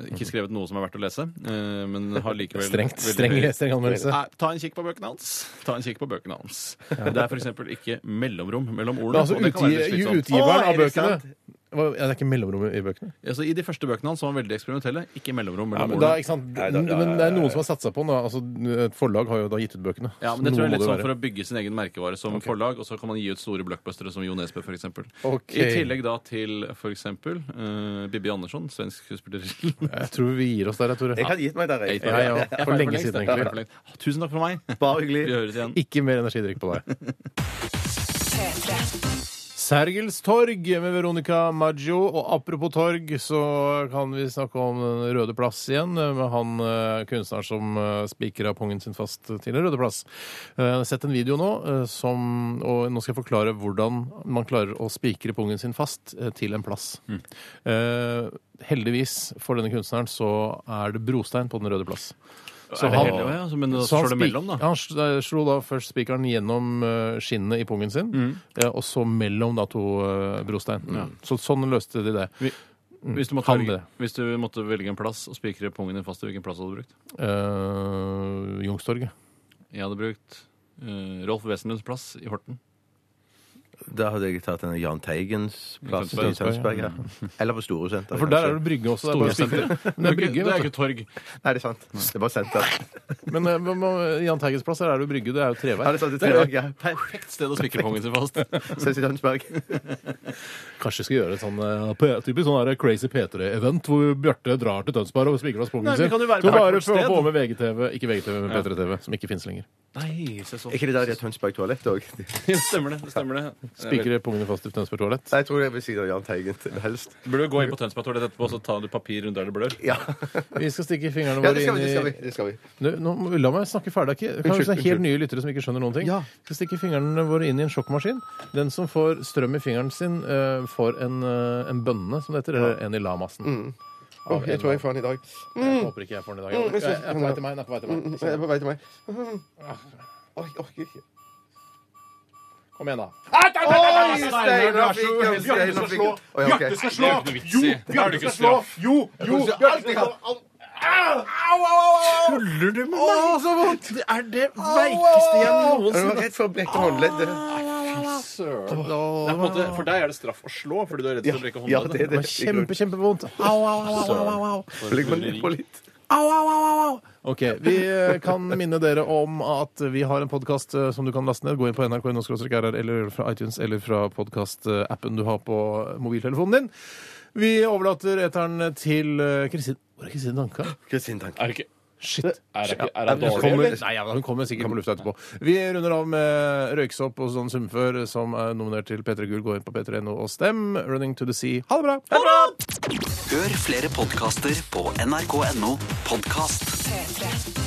Ikke skrevet noe som er verdt å lese, men har likevel Strengt, streng, streng anmeldelse. Ta en kikk på bøkene hans. Ta en kikk på bøkene hans. Det er for eksempel ikke mellomrom mellom ordene. altså, slitsomt. utgiveren Å, er av det bøkene sant? Hva- ja, Det er ikke mellomrom i bøkene? Altså, I de første bøkene hans var han veldig eksperimentelle, ikke mellomrom Ja, mellom men, da, ordene. ikke sant? Nei, da- men det er noen som har satsa på den. da. Altså, et forlag har jo da gitt ut bøkene. Ja, men det tror jeg er litt sånn for å bygge sin egen merkevare som forlag, og så kan man gi ut store blockbustere som Jo Nesbø, f.eks. Ok. I tillegg da til f.eks. Uh, Bibi Andersson, svensk skuespiller. Jeg tror vi gir oss der, jeg, Tore. Jeg har gitt meg der, jeg. Ja, ja, Jeg er for ferdig lenge lengst, siden, jeg er ferdig egentlig. for lengst. Tusen takk for meg. Bare Vi hyggelig. høres igjen. Ikke mer energidrikk på deg. P3. Sergels torg med Veronica Maggio. Og apropos torg, så kan vi snakke om Den Røde plass igjen, med han eh, kunstneren som uh, spikra pungen sin fast til Den Røde plass. Eh, Jeg har sett en video nå, eh, som, og nå skal jeg forklare hvordan man klarer å spikre pungen sin fast eh, til en plass. Eh, heldigvis for denne kunstneren så er det brostein på Den Røde plass. Så han- heldig, ja, men da så han slår det mellom, da. Han eh, slo da først spikeren gjennom eh, skinnet i pungen sin, Mm. eh, og så mellom da to brostein. brostein. Så sånn løste de det. Hvis du, velge, hvis du måtte velge en plass og spikre pungen din fast, hvilken plass hadde du brukt? Uh, Youngstorget. Jeg hadde brukt uh, Rolf Wesenlunds plass i Horten. Da hadde jeg tatt en Jahn Teigens plass i Tønsberg. Ja. Eller på Store Senter. For der er det brygge også. Det er bare å. Men det er brygge, Det er ikke torg. Nei, det er sant. Det er bare senter. Men eh, Jahn Teigens plass, der er det jo brygge. Det er jo Ja, det er sant. Det er trevei, ja. Perfekt sted å spikre pungen sin fast. Ses i Tønsberg. Kanskje vi skal gjøre et sånn eh, typisk sånn der Crazy P3-event hvor Bjarte drar til Tønsberg og spikrer fast pungen Nei, sin. vi kan jo være Så på hvert bare vårt få sted. få med VGTV, ikke VGTV, men P3TV, som ikke finnes lenger. Nei, se sånn. Er ikke det der de har Tønsberg toalett òg? Stemmer det. det stemmer det. Spikre pungene fast i Tønsberg toalett. Jeg tror det er ved siden av Jahn Teigen helst. Burde du gå inn på Tønsberg toalett etterpå og så tar du papir rundt der det blør? Ja, Vi skal stikke fingrene ja våre det skal vi. inn Det skal vi. i Det skal vi. Nå, nå La meg snakke ferdig. Det er er helt nye lyttere som ikke skjønner noen ting. Ja. Vi skal stikke fingrene våre inn i en sjokkmaskin. Den som får strøm i fingeren sin, uh, får en, uh, en bønne, som det heter, eller en i lamassen. Åh, jeg tror jeg får den i dag. Jeg håper ikke jeg får den i dag. Jeg jeg er på vei til meg. den er på vei til meg. Jeg er på vei til meg. Jeg orker ikke. Kom igjen, da. Oi, Steinar fikk den! Steinar fikk den. Oi, ok. Det er ikke noe vits i. Da er det ikke straff. Jo, jo, Tuller du med meg? Så vondt! Det er det veikeste jeg Det noensinne var rett før brekte håndleddet. Det er på en måte, For deg er det straff å slå fordi du er redd for å brekke Ja, det er Det det. var kjempe, kjempevondt. Au, au, au, au, au, au. Legg meg ned på litt. Au, au, au, au, au. Ok, Vi eh, kan minne dere om at vi har en podkast som du kan laste ned. Gå inn på nrk.no-rr eller fra iTunes eller fra podkastappen du har på mobiltelefonen din. Vi overlater eteren til eh, Kristin Hvor er Kristin Danka? Kristin Danka. Er det ikke Shit. Er det er det dårlig, kommer, eller? nei, ja, hun kommer sikkert på lufta etterpå. Vi runder av med Røyksopp og sånn sumfør som er nominert til P3 Gull. Gå inn på p3.no og stem. Running to the sea. Ha det bra! Hør flere podkaster på nrk.no podkast. P3.